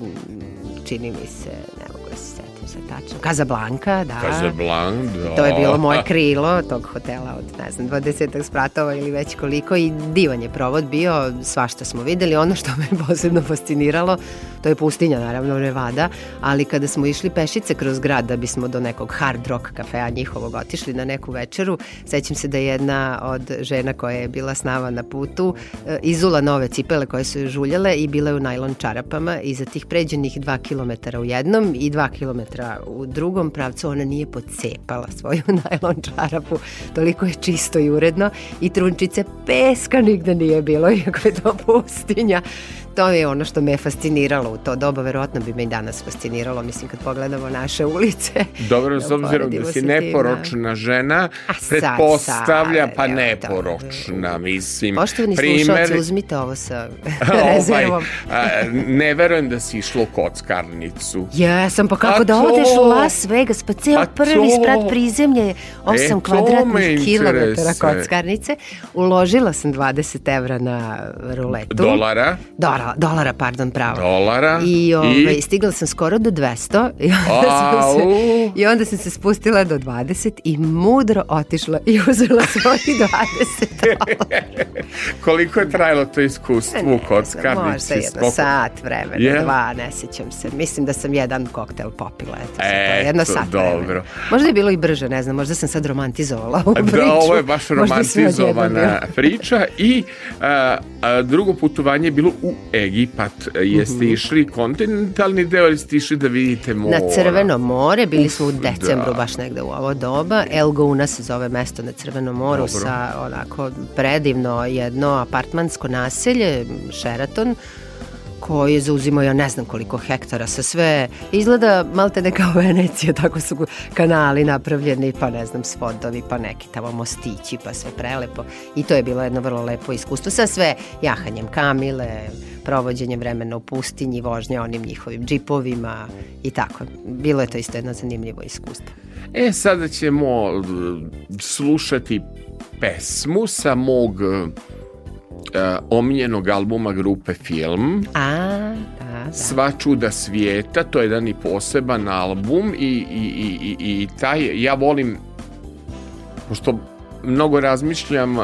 Speaker 2: čini mi se, ne mogu da se setim sad tačno. Casablanca, da.
Speaker 1: Casablanca, da.
Speaker 2: To je bilo da. moje krilo tog hotela od, ne znam, 20 spratova ili već koliko i divan je provod bio, svašta smo videli. Ono što me posebno fasciniralo to je pustinja naravno Nevada, ali kada smo išli pešice kroz grad da bismo do nekog hard rock kafea njihovog otišli na neku večeru, sećam se da je jedna od žena koja je bila s nama na putu eh, izula nove cipele koje su joj žuljale i bila je u najlon čarapama i za tih pređenih 2 km u jednom i 2 km u drugom pravcu ona nije pocepala svoju najlon čarapu, toliko je čisto i uredno i trunčice peska nigde nije bilo, iako je to pustinja to je ono što me je fasciniralo u to doba, verovatno bi me i danas fasciniralo, mislim kad pogledamo naše ulice.
Speaker 1: Dobro, s da obzirom da si da. neporočna žena, sad, pretpostavlja sad, pa evo, neporočna,
Speaker 2: to.
Speaker 1: mislim.
Speaker 2: Poštovani primer... slušalci, uzmite ovo sa ovaj, rezervom. ovaj,
Speaker 1: ne verujem da si išla u kockarnicu.
Speaker 2: Jesam, pa kako A da to... odeš u Las Vegas, pa ceo A pa prvi to... sprat prizemlje, 8 e, kvadratnih kilometara kockarnice. Uložila sam 20 evra na ruletu.
Speaker 1: Dolara?
Speaker 2: Dolara dolara, dolara, pardon, pravo. Dolara? I, ovaj, I? stigla sam skoro do 200 i onda, sam se, i onda sam se spustila do 20 i mudro otišla i uzela svojih 20
Speaker 1: Koliko je trajalo to iskustvo u kockarnici? Možda jedno
Speaker 2: spoko... sat vremena, yeah. dva, ne sećam se. Mislim da sam jedan koktel popila. Eto, eto jedno sat dobro. Vremena. Možda je bilo i brže, ne znam, možda sam sad romantizovala ovu da, priču. Da,
Speaker 1: ovo je baš romantizovana priča i a, a, drugo putovanje je bilo u Egipat. E, jeste mhm. išli kontinentalni deo ili ste išli da vidite more?
Speaker 2: Na Crveno more, bili smo u decembru da. baš negde u ovo doba. El se zove mesto na Crvenom moru Dobro. sa onako predivno jedno apartmansko naselje, Sheraton koji je ja ne znam koliko hektara sa sve. Izgleda malte ne kao Venecija, tako su kanali napravljeni, pa ne znam, svodovi, pa neki tamo mostići, pa sve prelepo. I to je bilo jedno vrlo lepo iskustvo sa sve jahanjem kamile, provođenjem vremena u pustinji, vožnje onim njihovim džipovima i tako. Bilo je to isto jedno zanimljivo iskustvo.
Speaker 1: E, sada ćemo eh, slušati pesmu sa mog eh, Eh, omiljenog albuma grupe Film. A, da, da. Sva čuda svijeta, to je jedan i poseban album i, i, i, i i taj, ja volim, pošto mnogo razmišljam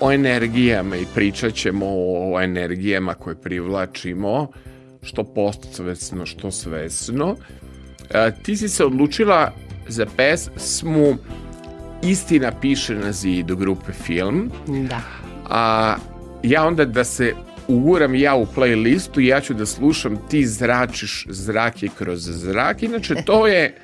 Speaker 1: o energijama i pričat ćemo o, o energijama koje privlačimo, što postsvesno, što svesno. E, ti si se odlučila za pesmu Istina piše na zidu grupe Film. Da. A ja onda da se uguram ja u playlistu, ja ću da slušam ti zračiš zrake kroz zrak. Inače, to je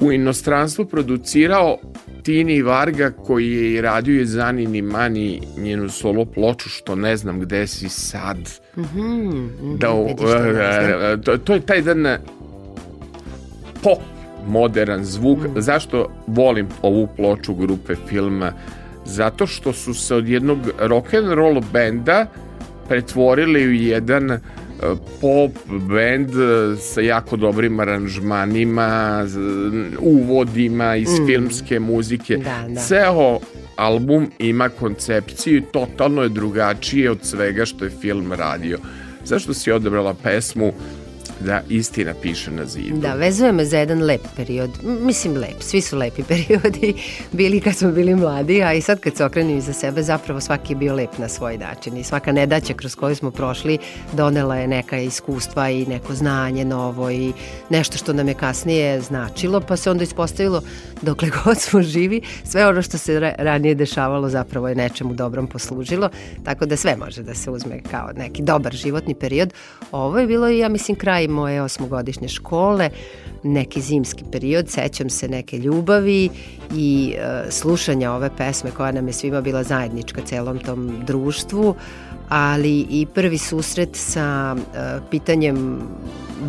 Speaker 1: u inostranstvu producirao Tini Varga koji je i radio je Zani Mani njenu solo ploču što ne znam gde si sad. Mm -hmm, mm -hmm, da, uh, to, to je taj jedan pop modern zvuk. Mm. Zašto volim ovu ploču grupe filma zato što su se od jednog rock and roll benda pretvorili u jedan e, pop bend e, sa jako dobrim aranžmanima, uvodima iz mm. filmske muzike. Da, da. Ceo album ima koncepciju i totalno je drugačije od svega što je film radio. Zašto si odebrala pesmu da istina piše na zidu.
Speaker 2: Da, vezuje me za jedan lep period. Mislim lep, svi su lepi periodi bili kad smo bili mladi, a i sad kad se okrenim iza sebe, zapravo svaki je bio lep na svoj način i svaka nedaća kroz koju smo prošli donela je neka iskustva i neko znanje novo i nešto što nam je kasnije značilo, pa se onda ispostavilo dokle god smo živi, sve ono što se ranije dešavalo zapravo je nečemu dobrom poslužilo, tako da sve može da se uzme kao neki dobar životni period. Ovo je bilo i, ja mislim, kraj kraj moje osmogodišnje škole, neki zimski period, sećam se neke ljubavi i e, slušanja ove pesme koja nam je svima bila zajednička celom tom društvu, ali i prvi susret sa e, pitanjem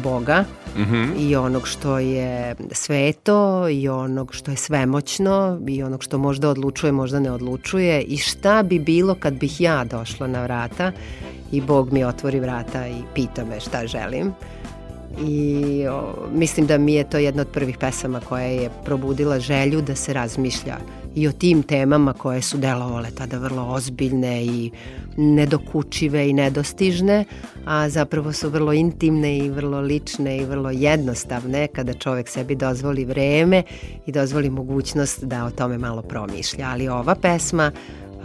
Speaker 2: Boga mm -hmm. i onog što je sveto i onog što je svemoćno i onog što možda odlučuje, možda ne odlučuje i šta bi bilo kad bih ja došla na vrata i Bog mi otvori vrata i pita me šta želim i o, mislim da mi je to jedna od prvih pesama koja je probudila želju da se razmišlja i o tim temama koje su delovale tada vrlo ozbiljne i nedokučive i nedostižne, a zapravo su vrlo intimne i vrlo lične i vrlo jednostavne kada čovek sebi dozvoli vreme i dozvoli mogućnost da o tome malo promišlja. Ali ova pesma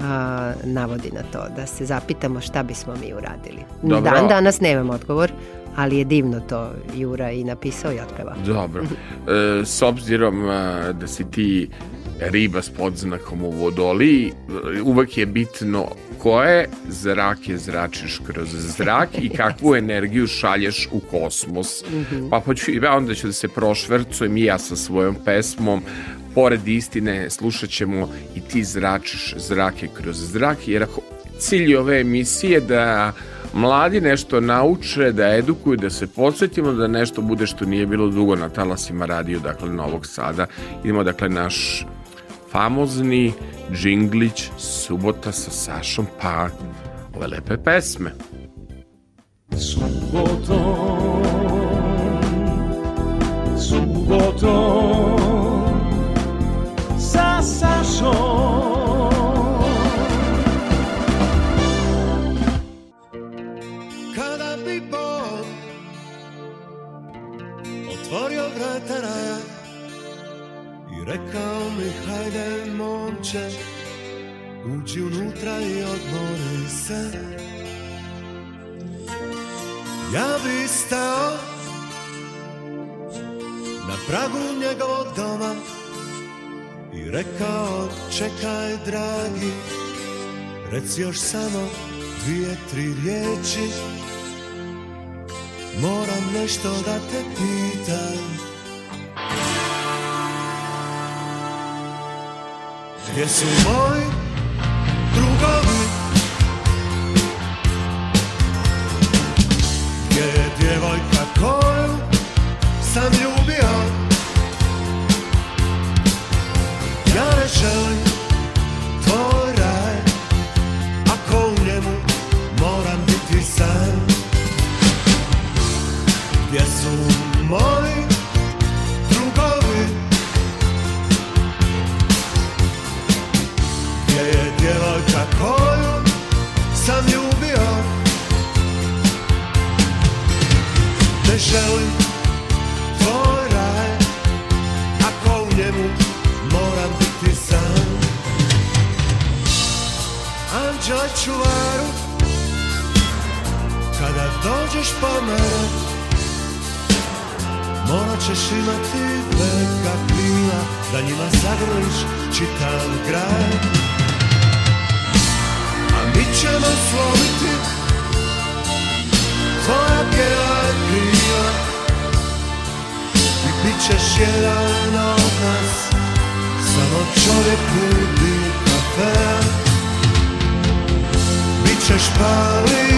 Speaker 2: a, navodi na to da se zapitamo šta bismo mi uradili. Dobro. Dan danas nemam odgovor, ali je divno to Jura i napisao i otpeva.
Speaker 1: Dobro. E, s obzirom e, da si ti riba s podznakom u vodoliji, e, uvek je bitno koje zrake zračiš kroz zrak i kakvu energiju šalješ u kosmos. Mhm. Pa hoću, ja onda ću da se prošvercujem i ja sa svojom pesmom pored istine slušat ćemo i ti zračiš zrake kroz zrak jer ako cilj ove emisije da mladi nešto nauče, da edukuju, da se podsjetimo da nešto bude što nije bilo dugo na talasima radio, dakle, Novog Sada. Idemo, dakle, naš famozni džinglić Subota sa Sašom pa ove lepe pesme. Subota subotom, sa Sašom taraja I rekao mi hajde momče Uđi unutra i odmori se Ja bi stao Na pragu njegovog doma I rekao čekaj dragi Reci još samo dvije, tri riječi Moram nešto da te pitam gdje su moji drugovi Gdje je djevojka koju sam ljubio Ja ne želim tvoj raj Ako u njemu moram biti sam Gdje su moji želim tvoj raj Ako u njemu moram biti sam Anđele čuvaru Kada dođeš po mene Morat ćeš imati velika krila Da njima zagrliš čitav grad A mi ćemo sloviti Forever gryja I bicie się rano nas Samo człowiek lubi kafe Bicie szpały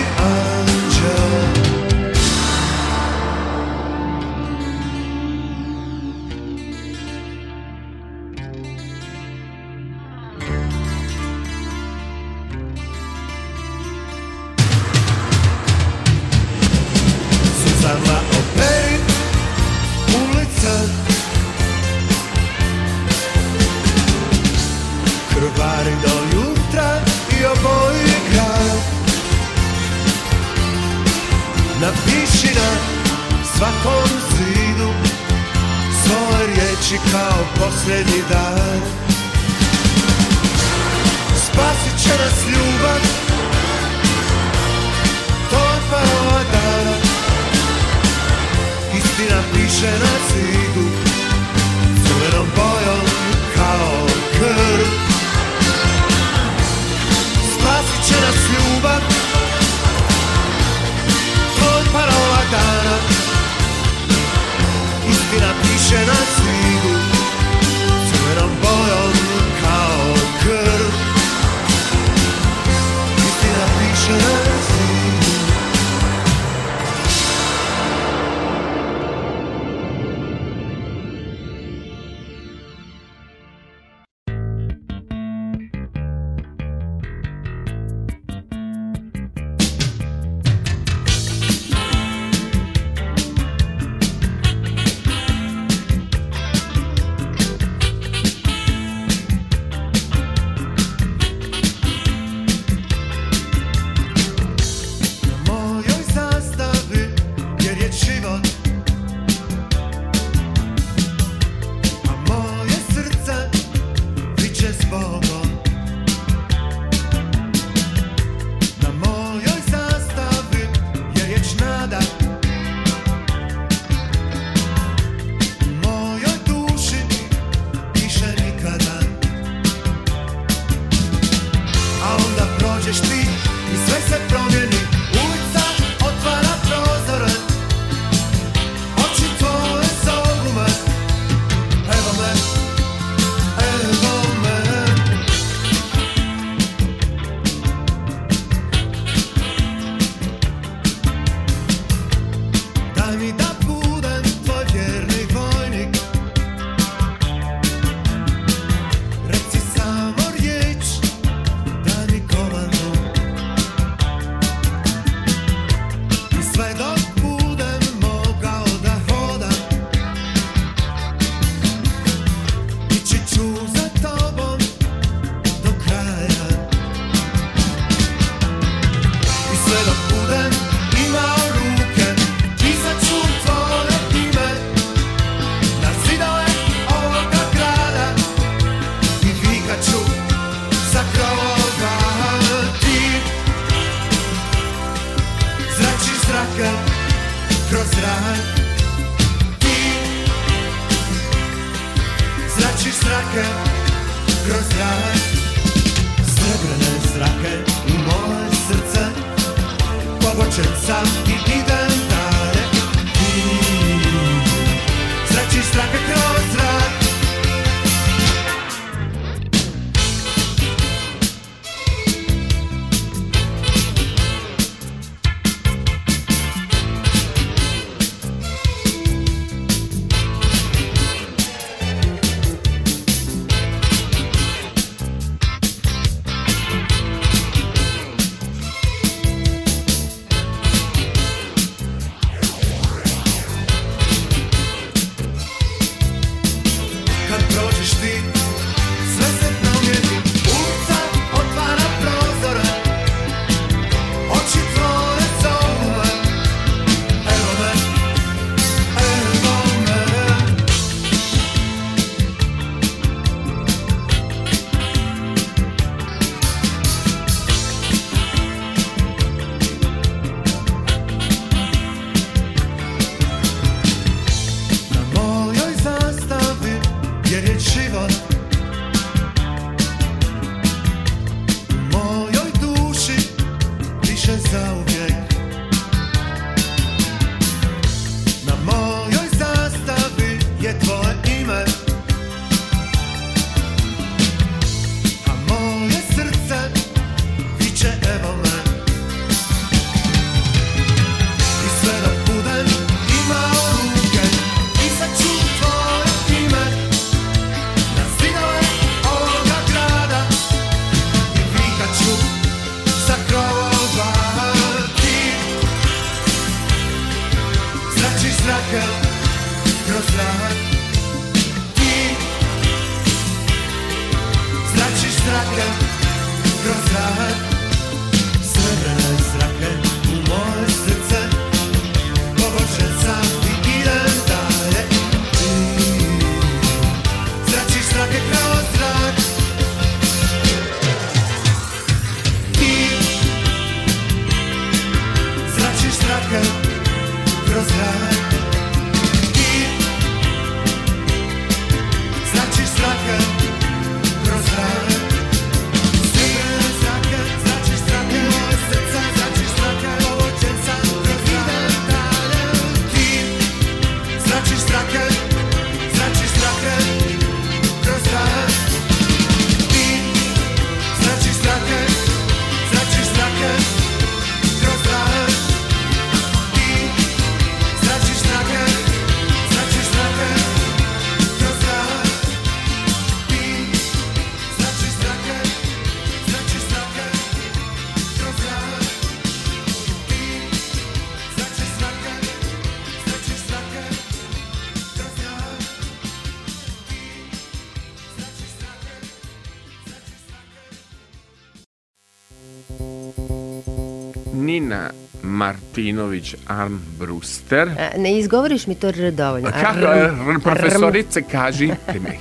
Speaker 4: Martinović Armbruster.
Speaker 2: E, ne izgovoriš mi to r dovoljno.
Speaker 4: Kako, arm, e, profesorice, arm. kažite
Speaker 2: mi.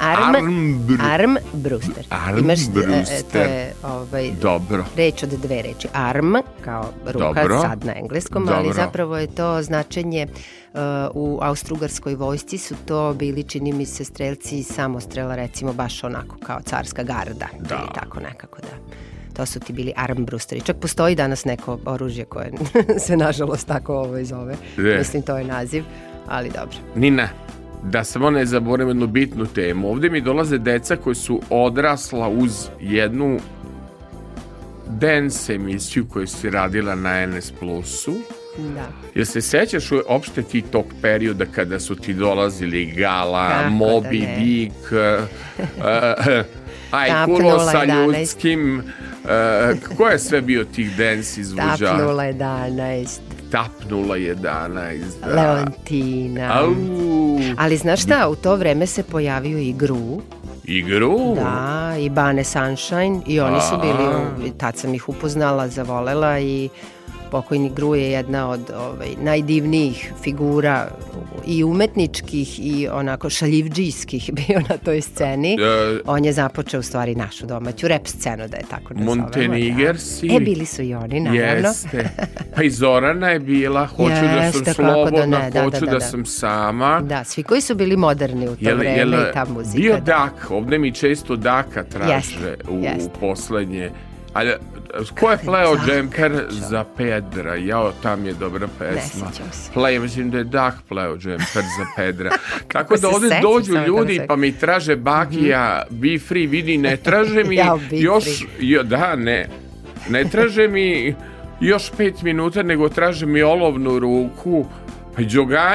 Speaker 2: Arm, armbru, arm Bruster. Arm Imaš, Bruster. E, to je ovaj, Dobro. reč od dve reči. Arm, kao ruka Dobro. sad na engleskom, Dobro. ali zapravo je to značenje uh, u austrugarskoj vojsci su to bili, čini mi se, strelci samostrela, recimo baš onako kao carska garda. Da. Ili tako nekako, da. To su ti bili armbrusteri. Čak postoji danas neko oružje koje se nažalost tako ovo zove. Yeah. Mislim, to je naziv, ali dobro.
Speaker 4: Nina, da samo ne zaboravim jednu bitnu temu. Ovde mi dolaze deca koji su odrasla uz jednu dance emisiju koju si radila na NS Plusu.
Speaker 2: Da.
Speaker 4: Jel se sećaš uopšte ti tog perioda kada su ti dolazili Gala, Tako da Moby da Dick, uh, eh, eh, eh, Ajkulo sa ljudskim Uh, ko je sve bio tih dance izvođača?
Speaker 2: Tapnula 11.
Speaker 4: Tapnula 11,
Speaker 2: da. Leontina. Au. Ali znaš šta, u to vreme se pojavio i Gru.
Speaker 4: Gru?
Speaker 2: Da, i Bane Sunshine i oni su bili, tad sam ih upoznala, zavolela i Pokojni Gru je jedna od ovaj, najdivnijih figura i umetničkih i onako šaljivđijskih bio na toj sceni. Da. On je započeo u stvari našu domaću rep scenu, da je tako
Speaker 4: nazovemo. Montenigersi. Da.
Speaker 2: E, bili su i oni, naravno. Jeste.
Speaker 4: Pa i Zorana je bila, hoću Jeste, da sam da slobodna, da da, hoću da, da, da, sam sama. Da,
Speaker 2: svi koji su bili moderni u to jel, vreme jel, i ta muzika.
Speaker 4: Bio
Speaker 2: da.
Speaker 4: dak, ovde mi često daka traže Jeste. u, Jeste. u poslednje. Ali da, Ko je pleo džemper za Pedra? Jao, tam je dobra pesma. Play, ja mislim da je Dah pleo džemper za Pedra. Tako da ovdje dođu ljudi pa mi traže Bakija, mhm. be free, vidi, ne traže mi ja, još... Jo, da, ne. Ne traže mi još pet minuta, nego traže mi olovnu ruku. Pa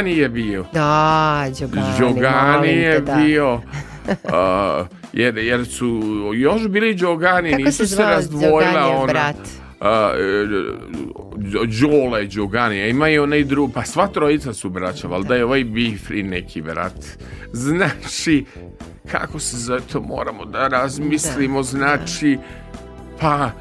Speaker 4: je bio.
Speaker 2: Da,
Speaker 4: Đogani. Đogani je da. bio. Uh, jer, jer su još bili Đogani, Kako nisu se, se razdvojila ona. Brat? a, e, Đole Đogani, a ima i onaj drugi, pa sva trojica su braća, valjda da. je ovaj Bifri neki brat. Znači, kako se za to moramo da, da. razmislimo, znači, pa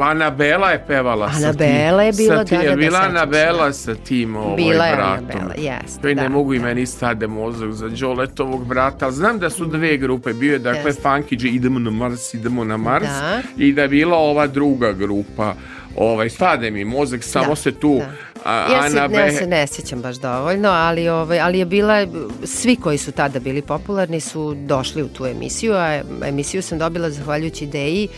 Speaker 4: Anabela je pevala Anabela sa
Speaker 2: tim. Anabela
Speaker 4: je
Speaker 2: bila,
Speaker 4: tim, da, da, da, bila Anabela sa tim ovaj, bila je bratom. Anabela, jest, da, ne mogu da. i meni stade mozog za Đoletovog brata. Znam da su dve grupe, bio je dakle yes. Funky, idemo na Mars, idemo na Mars da. i da je bila ova druga grupa. Ovaj, stade mi mozak, samo da, se tu da.
Speaker 2: A, ja se, Anabe... ne, ja se ne sjećam baš dovoljno, ali, ovaj, ali je bila, svi koji su tada bili popularni su došli u tu emisiju, a emisiju sam dobila zahvaljujući ideji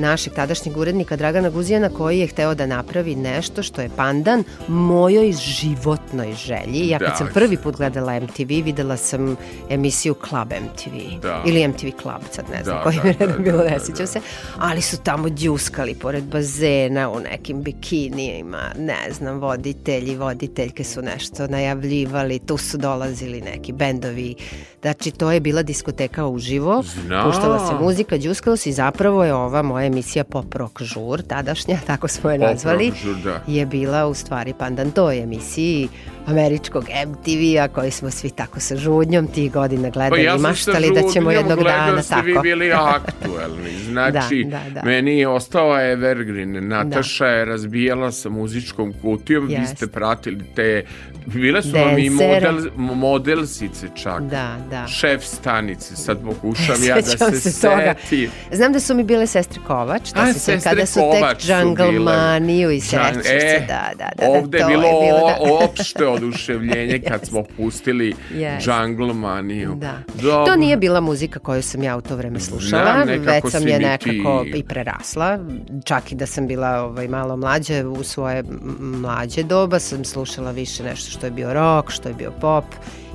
Speaker 2: našeg tadašnjeg urednika Dragana Guzijana koji je hteo da napravi nešto što je pandan mojoj životnoj želji. Ja kad da, sam prvi put gledala MTV, videla sam emisiju Club MTV da. ili MTV Club, sad ne znam da, koji da, redom da, bilo, ne sjećam da, da, da. se, ali su tamo djuskali pored bazena u nekim bikinijima, ne znam, voditelji, voditeljke su nešto najavljivali, tu su dolazili neki bendovi Znači, to je bila diskoteka uživo, Zna. puštala se muzika, džuskalo se i zapravo je ova moja emisija Pop Rock Žur, tadašnja, tako smo je nazvali, Pop rock, žur, da. je bila u stvari pandan toj emisiji američkog MTV-a koji smo svi tako sa žudnjom tih godina pa gledali, pa ja maštali da ćemo jednog dana da tako. Pa ja vi bili aktuelni,
Speaker 4: znači da, da, da. meni je ostao Evergreen, Nataša da. je razbijala sa muzičkom kutijom, Jest. vi ste pratili te, bile su Denser. vam i model, modelsice čak, da, da. šef stanice, sad pokušam ja da se, se setim.
Speaker 2: Znam da su mi bile sestre Kovač, Da A, se sestre kada su tek Jungle Maniju i Sestrice, e, da, da, da, da
Speaker 4: ovde to je bilo, je bilo da. opšte oduševljenje kad smo pustili yes. Jungle Maniju.
Speaker 2: Da. Dobro. To nije bila muzika koju sam ja u to vreme slušala, Znam, već sam je nekako ti... i prerasla. Čak i da sam bila ovaj, malo mlađe, u svoje mlađe doba sam slušala više nešto što je bio rock, što je bio pop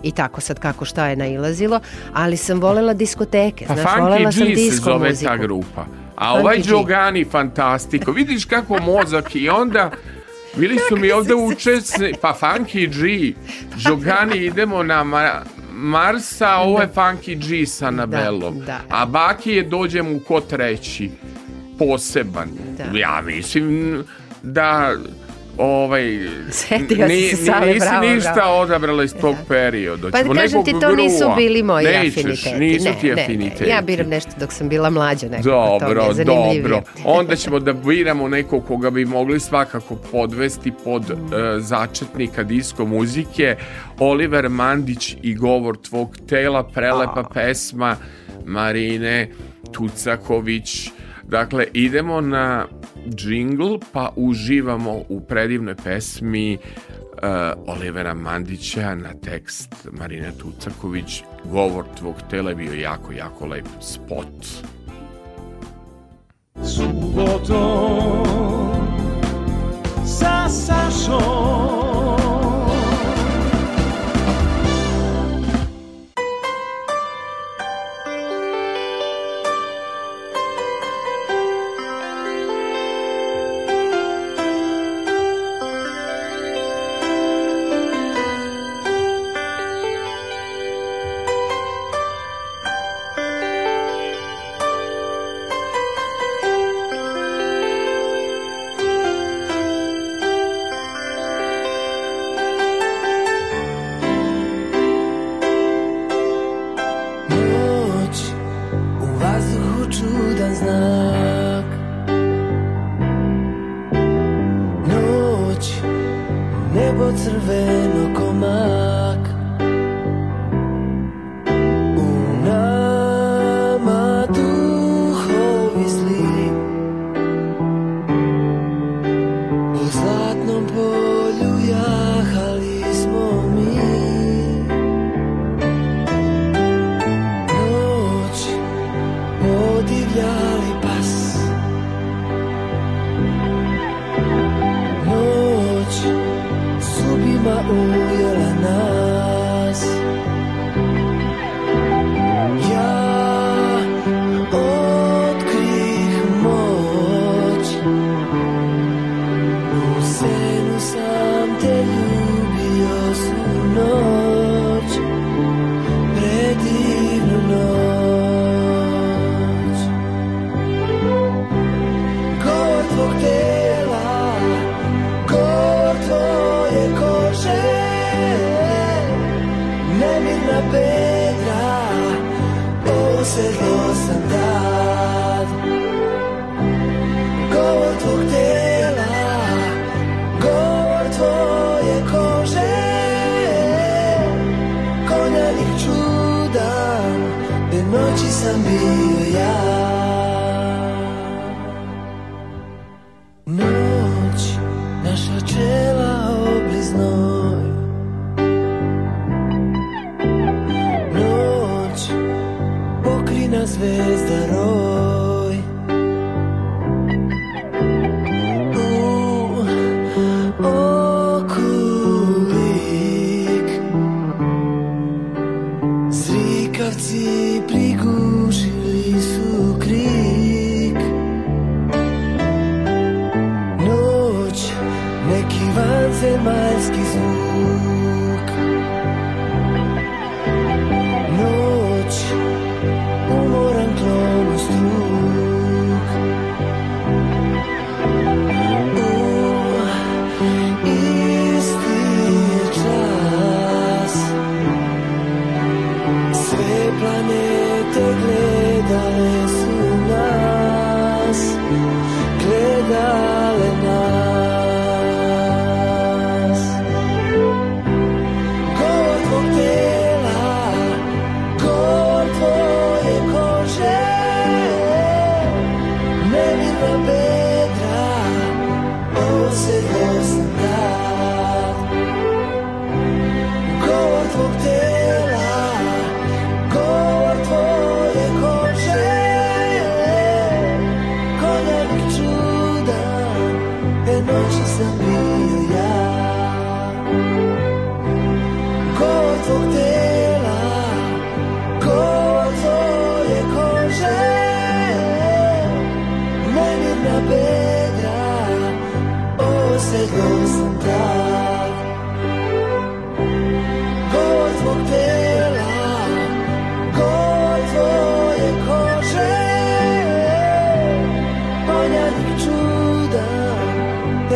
Speaker 2: i tako sad kako šta je nailazilo, ali sam volela diskoteke, pa znaš, volela sam G disko zove
Speaker 4: muziku. ta grupa. A ovaj G. Džogani fantastiko, vidiš kako mozak i onda Bili su mi ovde učesni, pa Funky G, Žogani idemo na ma Marsa, da. ovo je Funky G sa da, Nabelom. Da, da. A Baki je dođem u ko treći, poseban. Da. Ja mislim da ovaj, Sjetio ni, se sale, nisi bravo, ništa bravo. odabrala iz tog da. perioda.
Speaker 2: Pa kažem ti, to grua. nisu bili moji Nećeš, afiniteti. Nisu ne, ti afiniteti. Ne, ne. Ja biram nešto dok sam bila mlađa nekako. Dobro, to dobro.
Speaker 4: Onda ćemo da biramo nekog koga bi mogli svakako podvesti pod uh, začetnika disko muzike. Oliver Mandić i govor tvog tela, prelepa A. pesma Marine Tucaković Dakle, idemo na džingl pa uživamo u predivnoj pesmi uh, Olivera Mandića na tekst Marine Tucaković. Govor tvog tela je bio jako, jako lep spot. Subotom sa Sašom tal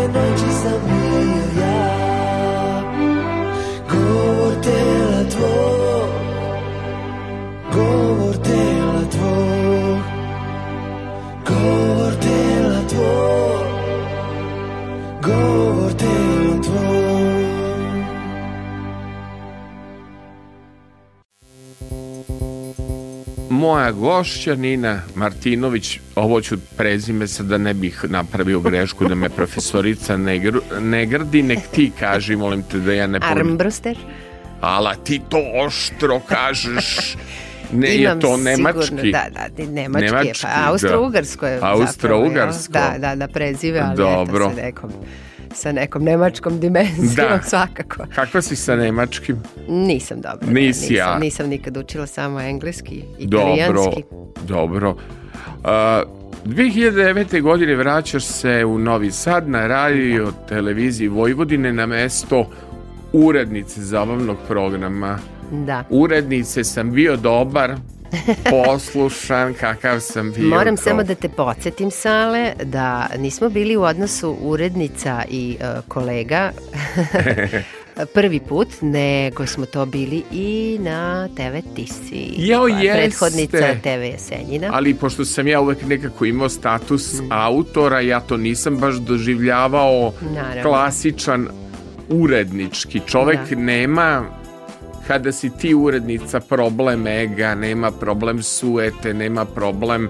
Speaker 4: emerges of me. Nina Martinović, ovo ću prezime se da ne bih napravio grešku da me profesorica ne, gr, ne grdi, nek ti kaži, molim te da ja ne
Speaker 2: pogledam. Armbruster?
Speaker 4: Ala ti to oštro kažeš. Ne, Imam je to nemački. Sigurno,
Speaker 2: da, da,
Speaker 4: nemački,
Speaker 2: nemački je, pa da. austro-ugarsko je. Austro-ugarsko. Da, da, da, prezive, ali Dobro. eto se nekom sa nekom nemačkom dimenzijom da. svakako.
Speaker 4: Kakva si sa nemačkim?
Speaker 2: Nisam dobro. Da, Nisi nisam, ja. Nisam nikad učila samo engleski, italijanski. Dobro,
Speaker 4: dobro. Uh, 2009. godine vraćaš se u Novi Sad na radio televiziji Vojvodine na mesto urednice zabavnog programa.
Speaker 2: Da.
Speaker 4: Urednice sam bio dobar, poslušan kakav sam bio.
Speaker 2: Moram kao... samo da te podsjetim, Sale, da nismo bili u odnosu urednica i uh, kolega prvi put, nego smo to bili i na TV Tisi.
Speaker 4: Jao, jeste.
Speaker 2: Prethodnica TV Jesenjina.
Speaker 4: Ali pošto sam ja uvek nekako imao status mm. autora, ja to nisam baš doživljavao Naravno. klasičan urednički. Čovek da. nema kada si ti urednica problem ega, nema problem suete, nema problem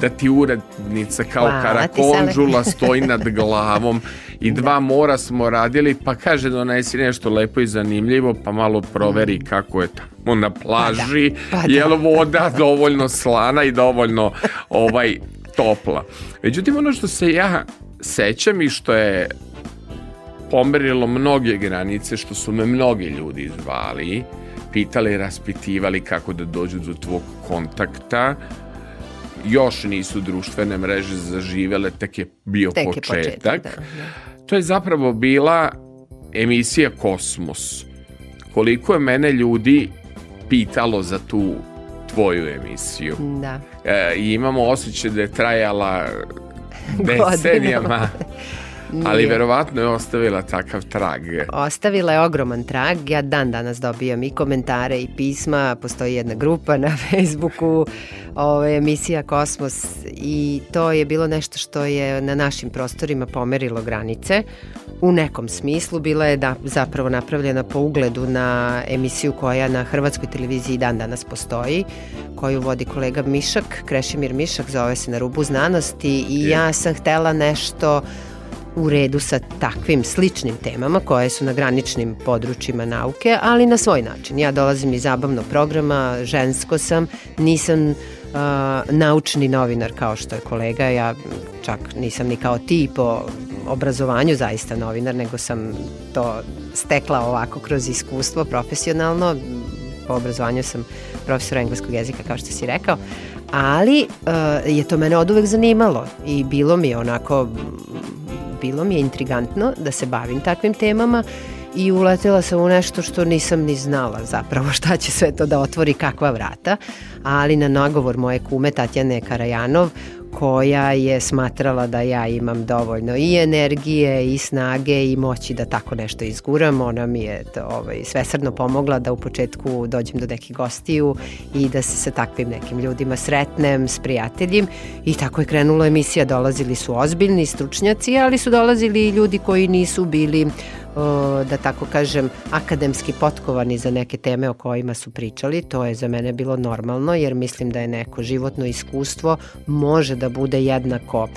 Speaker 4: da ti urednica kao Hvala karakonžula stoji nad glavom i dva da. mora smo radili pa kaže donesi nešto lepo i zanimljivo pa malo proveri mm. kako je tamo na plaži pa da, pa da. jel voda dovoljno slana i dovoljno ovaj topla međutim ono što se ja sećam i što je pomerilo mnoge granice što su me mnogi ljudi zvali, pitali, raspitivali kako da dođu do tvog kontakta. Još nisu društvene mreže zaživele, tek je bio tek početak. Je početak da, To je zapravo bila emisija Kosmos. Koliko je mene ljudi pitalo za tu tvoju emisiju. Da. E, imamo osjećaj da je trajala decenijama. Nije. ali verovatno je ostavila takav trag.
Speaker 2: Ostavila je ogroman trag. Ja dan danas dobijam i komentare i pisma. Postoji jedna grupa na Facebooku, ove, emisija Kosmos i to je bilo nešto što je na našim prostorima pomerilo granice. U nekom smislu bila je da, zapravo napravljena po ugledu na emisiju koja na hrvatskoj televiziji dan danas postoji, koju vodi kolega Mišak, Krešimir Mišak, zove se Na rubu znanosti i ja sam htela nešto u redu sa takvim sličnim temama koje su na graničnim područjima nauke, ali na svoj način. Ja dolazim iz zabavnog programa, žensko sam, nisam Uh, naučni novinar kao što je kolega, ja čak nisam ni kao ti po obrazovanju zaista novinar, nego sam to stekla ovako kroz iskustvo profesionalno, po obrazovanju sam profesor engleskog jezika kao što si rekao, ali uh, je to mene od uvek zanimalo i bilo mi je onako bilo mi je intrigantno da se bavim takvim temama i uletela sam u nešto što nisam ni znala zapravo šta će sve to da otvori kakva vrata, ali na nagovor moje kume Tatjane Karajanov koja je smatrala da ja imam dovoljno i energije i snage i moći da tako nešto izguram. Ona mi je to, ovaj, svesrdno pomogla da u početku dođem do nekih gostiju i da se sa takvim nekim ljudima sretnem, s prijateljim i tako je krenula emisija. Dolazili su ozbiljni stručnjaci, ali su dolazili i ljudi koji nisu bili da tako kažem, akademski potkovani za neke teme o kojima su pričali. To je za mene bilo normalno jer mislim da je neko životno iskustvo može da bude jednako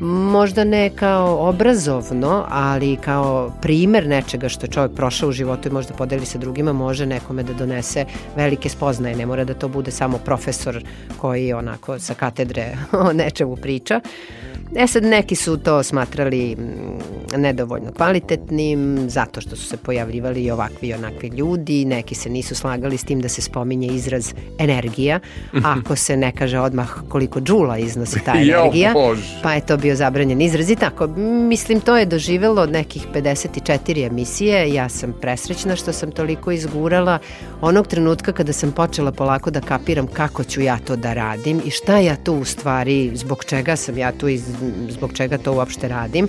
Speaker 2: možda ne kao obrazovno, ali kao primer nečega što je čovjek prošao u životu i možda podeli sa drugima, može nekome da donese velike spoznaje. Ne mora da to bude samo profesor koji onako sa katedre o nečemu priča. Uh, E sad neki su to smatrali mm, nedovoljno kvalitetnim zato što su se pojavljivali i ovakvi i onakvi ljudi, neki se nisu slagali s tim da se spominje izraz energija, mhm. ako se ne kaže odmah koliko džula iznosi ta energija, pa je to bio zabranjen izraz i tako. Mislim, to je doživelo nekih 54 emisije, ja sam presrećna što sam toliko izgurala. Onog trenutka kada sam počela polako da kapiram kako ću ja to da radim i šta ja tu u stvari, zbog čega sam ja tu iz zbog čega to uopšte radim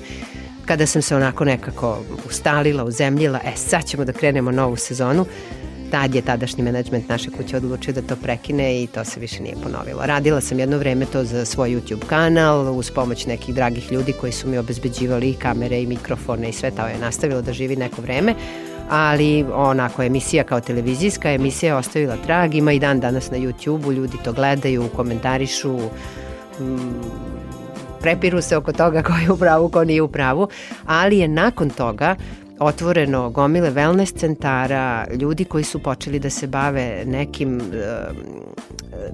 Speaker 2: kada sam se onako nekako ustalila, uzemljila, e sad ćemo da krenemo novu sezonu, tad je tadašnji menadžment naše kuće odlučio da to prekine i to se više nije ponovilo. Radila sam jedno vreme to za svoj YouTube kanal uz pomoć nekih dragih ljudi koji su mi obezbeđivali i kamere i mikrofone i sve to je nastavilo da živi neko vreme, ali onako emisija kao televizijska emisija je ostavila trag, ima i dan danas na YouTube-u, ljudi to gledaju, komentarišu, mm, prepiru se oko toga ko je u pravu, ko nije u pravu, ali je nakon toga otvoreno gomile wellness centara, ljudi koji su počeli da se bave nekim e,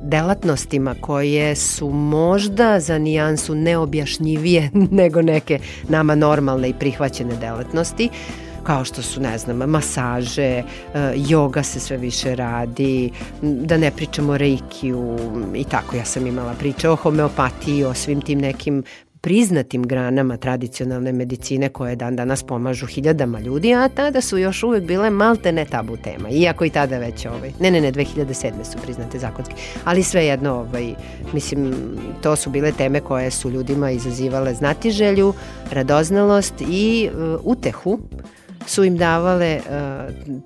Speaker 2: delatnostima koje su možda za nijansu neobjašnjivije nego neke nama normalne i prihvaćene delatnosti kao što su, ne znam, masaže, joga e, se sve više radi, da ne pričamo o reikiju i tako. Ja sam imala priče o homeopatiji, o svim tim nekim priznatim granama tradicionalne medicine koje dan danas pomažu hiljadama ljudi, a tada su još uvek bile malte ne tabu tema, iako i tada već ovaj, ne ne ne, 2007. su priznate zakonski, ali svejedno ovaj, mislim, to su bile teme koje su ljudima izazivale znatiželju, radoznalost i e, utehu, su im davale, e,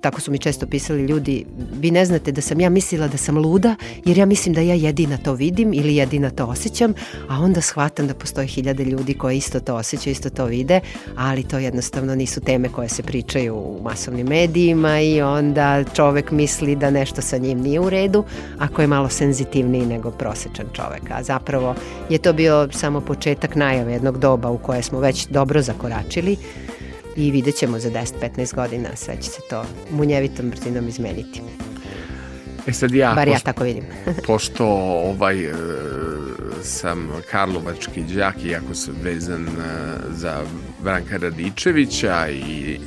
Speaker 2: tako su mi često pisali ljudi, vi ne znate da sam ja mislila da sam luda, jer ja mislim da ja jedina to vidim ili jedina to osjećam, a onda shvatam da postoje hiljade ljudi koji isto to osjećaju, isto to vide, ali to jednostavno nisu teme koje se pričaju u masovnim medijima i onda čovek misli da nešto sa njim nije u redu, ako je malo senzitivniji nego prosečan čovek. A zapravo je to bio samo početak najave jednog doba u koje smo već dobro zakoračili, i vidjet ćemo za 10-15 godina sve će se to munjevitom brzinom izmeniti.
Speaker 4: E sad ja, Bar
Speaker 2: ja pošto, tako vidim.
Speaker 4: pošto ovaj, e, sam karlovački džak, iako sam vezan e, za Branka Radičevića i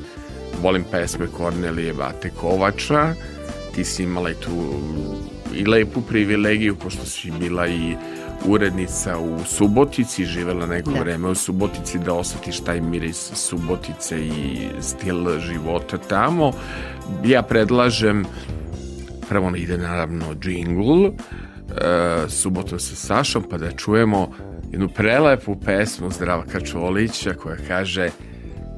Speaker 4: volim pesme Kornelije Bate Kovača, ti si imala i tu i lepu privilegiju, pošto si bila i urednica u Subotici, živela neko da. vreme u Subotici da osjetiš taj miris Subotice i stil života tamo. Ja predlažem, prvo ide naravno džingl, e, subotom sa Sašom, pa da čujemo jednu prelepu pesmu Zdrava Čolića koja kaže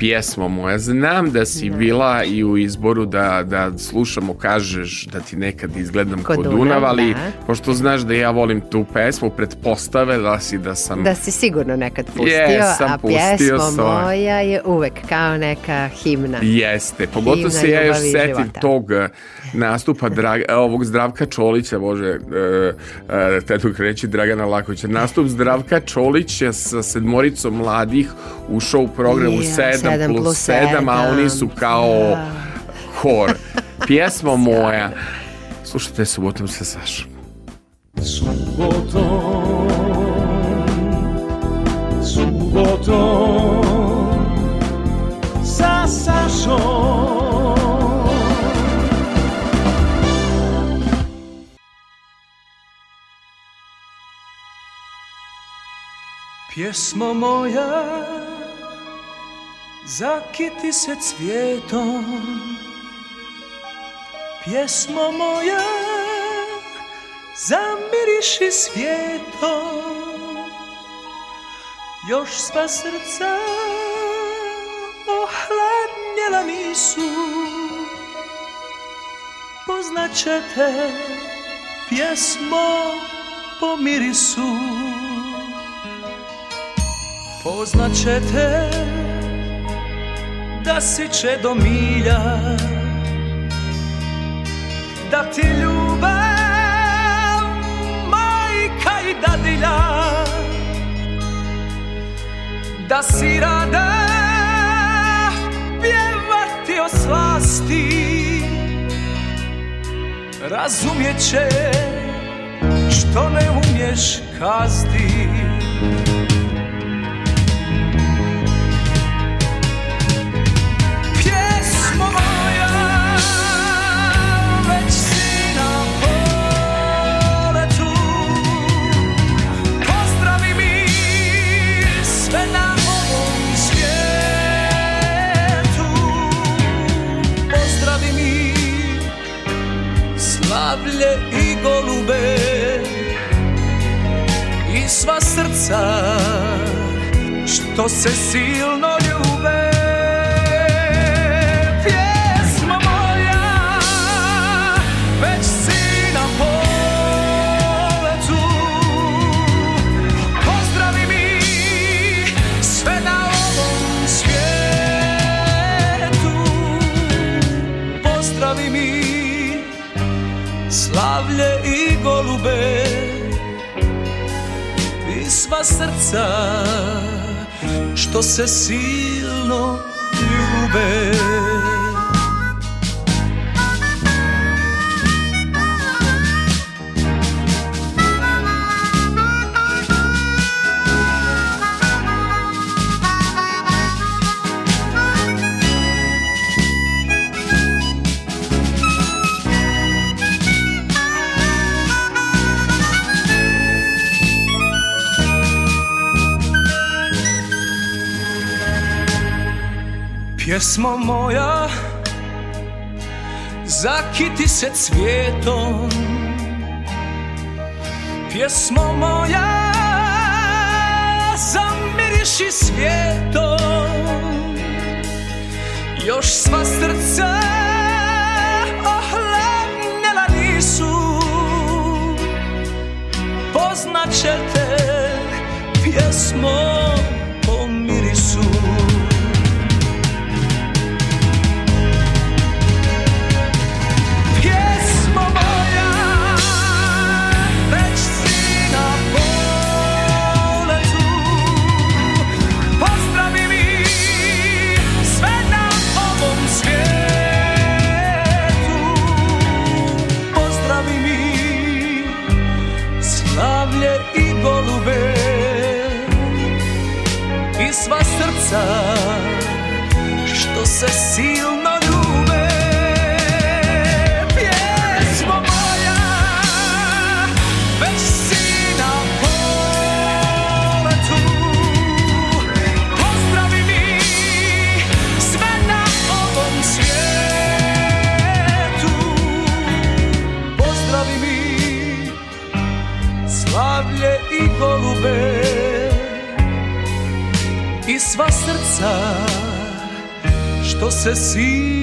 Speaker 4: pjesmom moja. Znam da si da. bila i u izboru da, da slušamo, kažeš da ti nekad izgledam kod, kod Dunav, ali da. pošto znaš da ja volim tu pesmu, pretpostavila si da sam...
Speaker 2: Da si sigurno nekad pustio, yes, a pustio pjesma so. moja je uvek kao neka himna.
Speaker 4: Jeste, pogotovo se ja još setim života. tog e, nastupa drag, e, ovog Zdravka Čolića, bože, e, te tu reći Dragana Lakovića, nastup Zdravka Čolića sa sedmoricom mladih u show programu 7 7 plus 7, a oni su da. kao hor. Pjesma moja. Slušajte subotom sa Sašom.
Speaker 5: Subotom, subotom, sa Sašom. Pjesma moja Zakiti se cvjetom, pjesmo moja, zamiriši svijetom, još sva srca ohladnjela su poznaćete pjesmo po mirisu, poznaćete da si čedo milja Da ti ljubav majka i dadilja Da si rada pjevati o slasti Razumjet će što ne umiješ kazati želje i golube i sva srca što se silno ljube golube i sva srca što se silno ljube pjesma moja Zakiti se cvjetom Pjesmo moja Zamiriši svijetom Još sva srca Ohladnjela nisu te pjesmom você se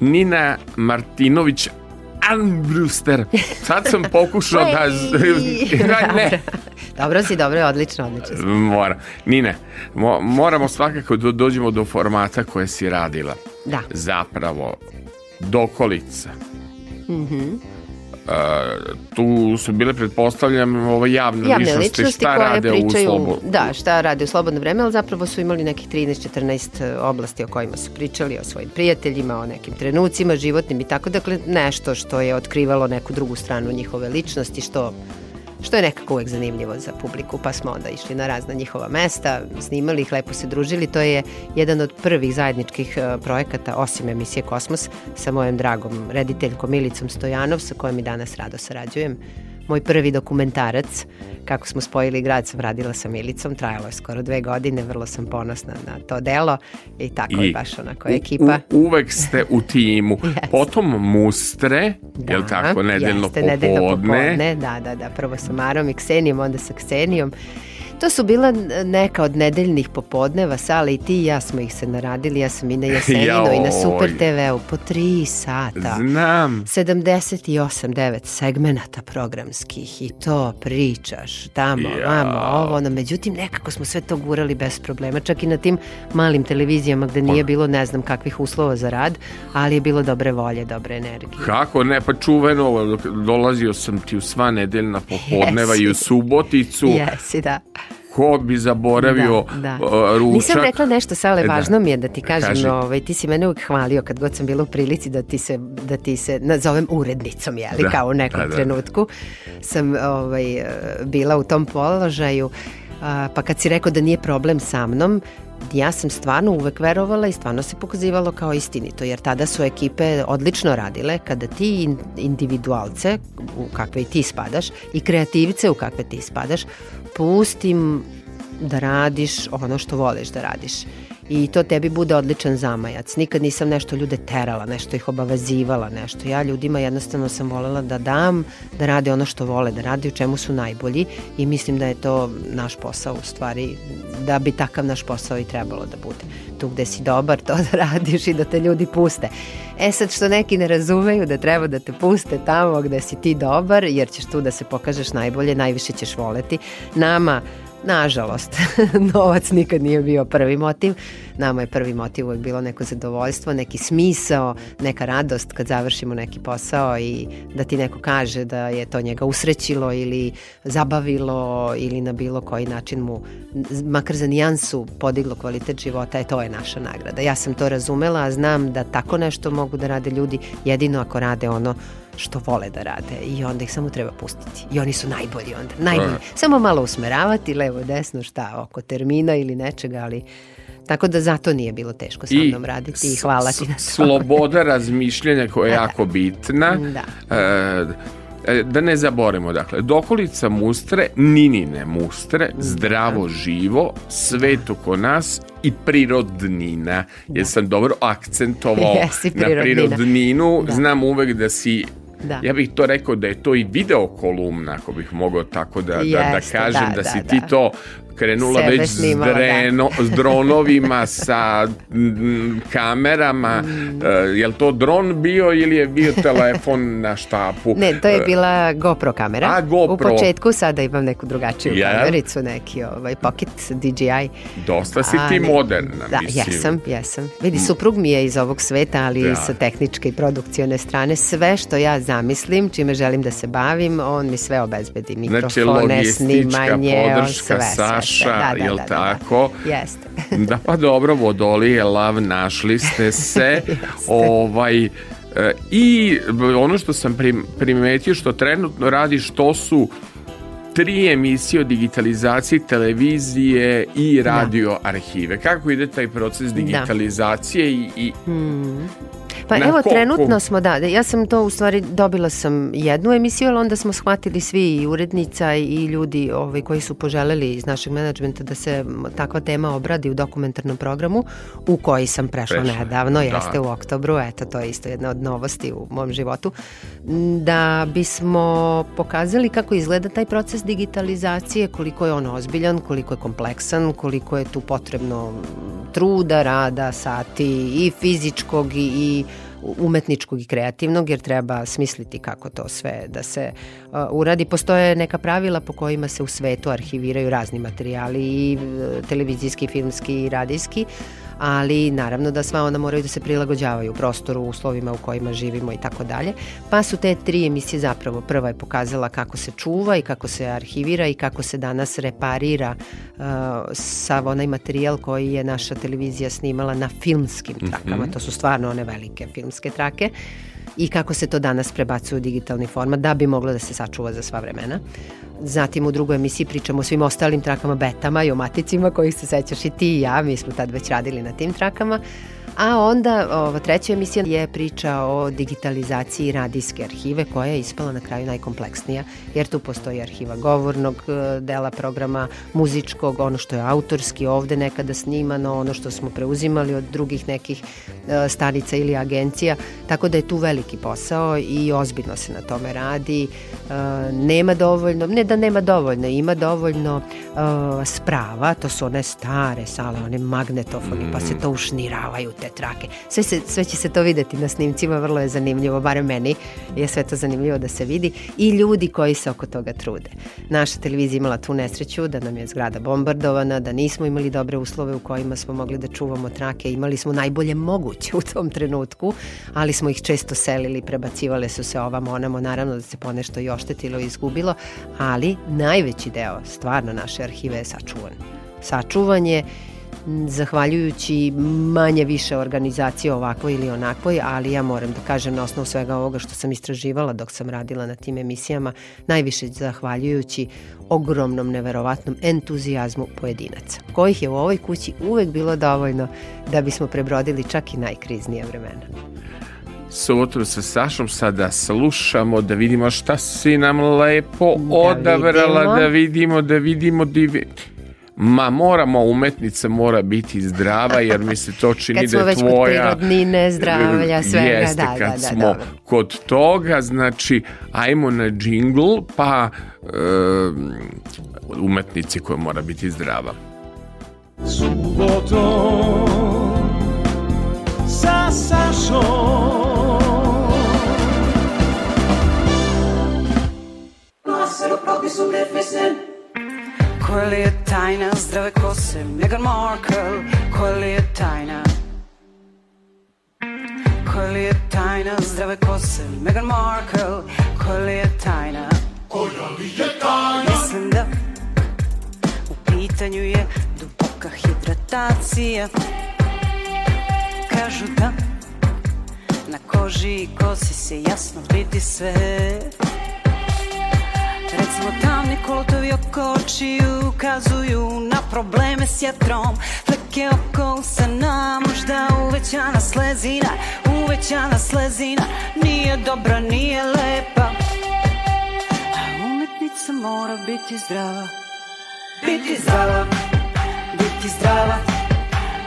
Speaker 4: Nina Martinović Ambruster. Sad sam pokušao da...
Speaker 2: da ne. Dobro si, dobro, odlično, odlično. Si.
Speaker 4: Mora. Nina, mo, moramo svakako da dođemo do formata koje si radila. Da. Zapravo, dokolica. Mhm. Mm tu su bile, pretpostavljam, ove javne, javne ličnosti, ličnosti šta rade pričaju, u
Speaker 2: slobodno. Da, šta rade u slobodno vreme, ali zapravo su imali nekih 13-14 e, oblasti o kojima su pričali, o svojim prijateljima, o nekim trenucima životnim i tako, dakle nešto što je otkrivalo neku drugu stranu njihove ličnosti, što što je nekako uvek zanimljivo za publiku, pa smo onda išli na razna njihova mesta, snimali ih, lepo se družili. To je jedan od prvih zajedničkih e, projekata, osim emisije Kosmos, sa mojom dragom rediteljkom Milicom Stojanov, sa kojom i danas rado sarađujem moj prvi dokumentarac kako smo spojili grad sam radila sa Milicom, trajalo je skoro dve godine, vrlo sam ponosna na to delo i tako I je baš onako u, ekipa. U,
Speaker 4: uvek ste u timu. yes. Potom mustre, da, je li tako, nedeljno jeste,
Speaker 2: popodne. Nedeljno popodne, da, da, da, prvo sa Marom i Ksenijom, onda sa Ksenijom To su bila neka od nedeljnih popodneva, Sale i ti i ja smo ih se naradili, ja sam i na Jaseninu i na Super TV-u po tri sata.
Speaker 4: Znam.
Speaker 2: 78, 9 segmenata programskih i to pričaš tamo, ja. vamo, ovo, ono. Međutim, nekako smo sve to gurali bez problema, čak i na tim malim televizijama gde nije pa. bilo ne znam kakvih uslova za rad, ali je bilo dobre volje, dobre energije.
Speaker 4: Kako ne, pa čuveno, dolazio sam ti u sva nedeljna popodneva yes. i u Suboticu.
Speaker 2: Jesi, da
Speaker 4: ko bi zaboravio da, da. Uh, ručak.
Speaker 2: Nisam rekla nešto, Sale, e, da. važno da. mi je da ti kažem, Kaži. ovaj, ti si mene uvijek hvalio kad god sam bila u prilici da ti se, da ti se nazovem urednicom, jeli, da, kao u nekom da, da. trenutku sam ovaj, eh, bila u tom položaju, eh, pa kad si rekao da nije problem sa mnom, ja sam stvarno uvek verovala i stvarno se pokazivalo kao istinito, jer tada su ekipe odlično radile kada ti individualce, u kakve i ti spadaš, i kreativce u kakve ti spadaš, pustim da radiš ono što voliš da radiš. I to tebi bude odličan zamajac. Nikad nisam nešto ljude terala, nešto ih obavezivala, nešto. Ja ljudima jednostavno sam volela da dam, da rade ono što vole, da rade u čemu su najbolji i mislim da je to naš posao u stvari, da bi takav naš posao i trebalo da bude tu gde si dobar to da radiš i da te ljudi puste. E sad što neki ne razumeju da treba da te puste tamo gde si ti dobar jer ćeš tu da se pokažeš najbolje, najviše ćeš voleti. Nama Nažalost, novac nikad nije bio prvi motiv. Nama je prvi motiv uvek bilo neko zadovoljstvo, neki smisao, neka radost kad završimo neki posao i da ti neko kaže da je to njega usrećilo ili zabavilo ili na bilo koji način mu, makar za nijansu, podiglo kvalitet života, e, to je naša nagrada. Ja sam to razumela, a znam da tako nešto mogu da rade ljudi jedino ako rade ono što vole da rade i onda ih samo treba pustiti. I oni su najbolji onda, najbolji. Aha. Da. Samo malo usmeravati, levo, desno, šta, oko termina ili nečega, ali Tako da zato nije bilo teško sa mnom I raditi i hvala ti na tome.
Speaker 4: Sloboda razmišljanja koja je da. jako bitna. Da. E, e da ne zaborimo, dakle, dokolica mustre, ninine mustre, mm, zdravo da. živo, svet oko nas i prirodnina. Jesam dobro akcentovao na prirodninu. Da. Znam uvek da si Da. Ja bih to rekao da je to i video kolumna, ako bih mogao tako da, yes, da, da kažem, da, da, da si da. ti to krenula Sebe već snimala, s, da. dreno, s dronovima, sa kamerama. Mm. E, eh, je li to dron bio ili je bio telefon na štapu?
Speaker 2: Ne, to je eh, bila GoPro kamera. A, GoPro. U početku sada imam neku drugačiju yeah. kamericu, neki ovaj pocket DJI.
Speaker 4: Dosta si ti moderna, da,
Speaker 2: mislim. Jesam, jesam. Vidi, mm. suprug mi je iz ovog sveta, ali da. sa tehničke i produkcione strane. Sve što ja zamislim, čime želim da se bavim, on mi sve obezbedi. Znači,
Speaker 4: mikrofone, znači,
Speaker 2: snimanje,
Speaker 4: podrška,
Speaker 2: sve, sve da, čaša, da, da, jel da,
Speaker 4: tako? Jeste. da pa dobro, vodolije, lav, našli ste se. ovaj, e, I ono što sam primetio što trenutno radiš, to su tri emisije o digitalizaciji televizije i radio da. arhive. Kako ide taj proces digitalizacije da. i, i mm.
Speaker 2: Pa na evo, koku. trenutno smo, da, da, ja sam to u stvari, dobila sam jednu emisiju, ali onda smo shvatili svi i urednica i ljudi ovaj, koji su poželeli iz našeg menadžmenta da se takva tema obradi u dokumentarnom programu, u koji sam prešla, prešla. nedavno, da. jeste u oktobru, eto, to je isto jedna od novosti u mom životu, da bismo pokazali kako izgleda taj proces digitalizacije, koliko je on ozbiljan, koliko je kompleksan, koliko je tu potrebno truda, rada, sati i fizičkog i, i umetničkog i kreativnog, jer treba smisliti kako to sve da se uh, uradi. Postoje neka pravila po kojima se u svetu arhiviraju razni materijali i uh, televizijski, filmski i radijski ali naravno da sva ona moraju da se prilagođavaju u prostoru, uslovima u kojima živimo i tako dalje. Pa su te tri emisije zapravo, prva je pokazala kako se čuva i kako se arhivira i kako se danas reparira uh, sav onaj materijal koji je naša televizija snimala na filmskim trakama, mm -hmm. to su stvarno one velike filmske trake. Uh, i kako se to danas prebacuje u digitalni format da bi moglo da se sačuva za sva vremena. Zatim u drugoj emisiji pričamo o svim ostalim trakama betama i o maticima kojih se sećaš i ti i ja, mi smo tad već radili na tim trakama. A onda ova treća emisija je priča o digitalizaciji radijske arhive koja je ispala na kraju najkompleksnija jer tu postoji arhiva govornog e, dela programa, muzičkog, ono što je autorski ovde nekada snimano, ono što smo preuzimali od drugih nekih e, stanica ili agencija, tako da je tu veliki posao i ozbiljno se na tome radi. E, nema dovoljno, ne da nema dovoljno, ima dovoljno sprava, to su one stare sale, one magnetofoni, pa se to mm. ušniravaju te trake. Sve, se, sve će se to videti na snimcima, vrlo je zanimljivo, barem meni je sve to zanimljivo da se vidi i ljudi koji se oko toga trude. Naša televizija imala tu nesreću da nam je zgrada bombardovana, da nismo imali dobre uslove u kojima smo mogli da čuvamo trake, imali smo najbolje moguće u tom trenutku, ali smo ih često selili, prebacivale su se ovamo, onamo, naravno da se ponešto i oštetilo i izgubilo, ali najveći deo stvarno naše arhive je sačuvan. Sačuvan je zahvaljujući manje više organizacije ovakvoj ili onakvoj, ali ja moram da kažem na osnovu svega ovoga što sam istraživala dok sam radila na tim emisijama, najviše zahvaljujući ogromnom, neverovatnom entuzijazmu pojedinaca, kojih je u ovoj kući uvek bilo dovoljno da bismo prebrodili čak i najkriznije vremena.
Speaker 4: Subotu sa Sašom sada slušamo da vidimo šta si nam lepo da odabrala, vidimo. da vidimo, da vidimo, da vidimo. Ma moramo, umetnica mora biti zdrava jer mi se to čini da je tvoja...
Speaker 2: Kad smo već kod prirodnine, e, zdravlja, svega,
Speaker 4: jeste,
Speaker 2: da, kad da, da, smo dobro.
Speaker 4: kod toga, znači, ajmo na džingl, pa e, umetnici koja mora biti zdrava.
Speaker 5: Subotom sa Sašom Pássaro, probe sobre a Koja li je tajna zdrave kose Meghan Markle Koja li je tajna Koja li je tajna zdrave kose Meghan Markle Koja li je tajna Koja li je tajna Mislim da U pitanju je duboka hidratacija Kažu da Na koži i kosi se jasno vidi sve Recimo tamni kolotovi oko očiju ukazuju na probleme s jetrom Fleke oko usana, možda uvećana slezina Uvećana slezina, nije dobra, nije lepa A umetnica mora biti zdrava Biti zdrava, biti zdrava,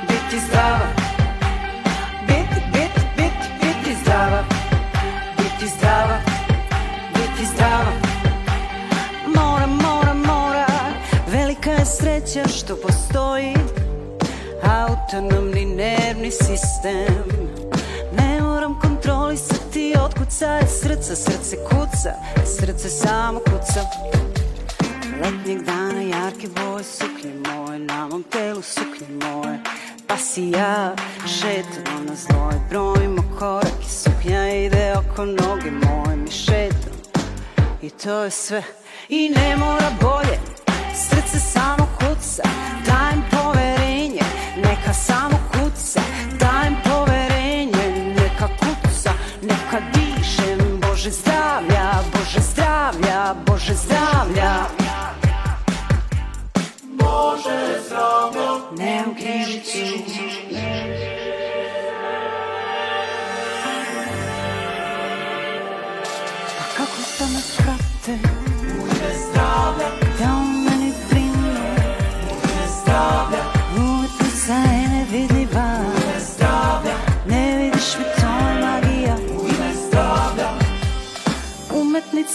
Speaker 5: biti zdrava Biti, biti, biti, biti zdrava Biti zdrava, biti zdrava sreća što postoji autonomni nervni sistem Ne moram kontrolisati otkud je srca, srce kuca, srce samo kuca Letnjeg dana jarke boje, suknje moje, na mom telu suknje moje Pa si ja šetam na zloje, brojimo korake, suknja ide oko noge moje Mi šetam i to je sve i ne mora bolje, srce samo kuca Dajem poverenje, neka samo kuca Dajem poverenje, neka kuca Neka dišem, Bože zdravlja, Bože zdravlja Bože zdravlja Bože zdravlja Ne u križicu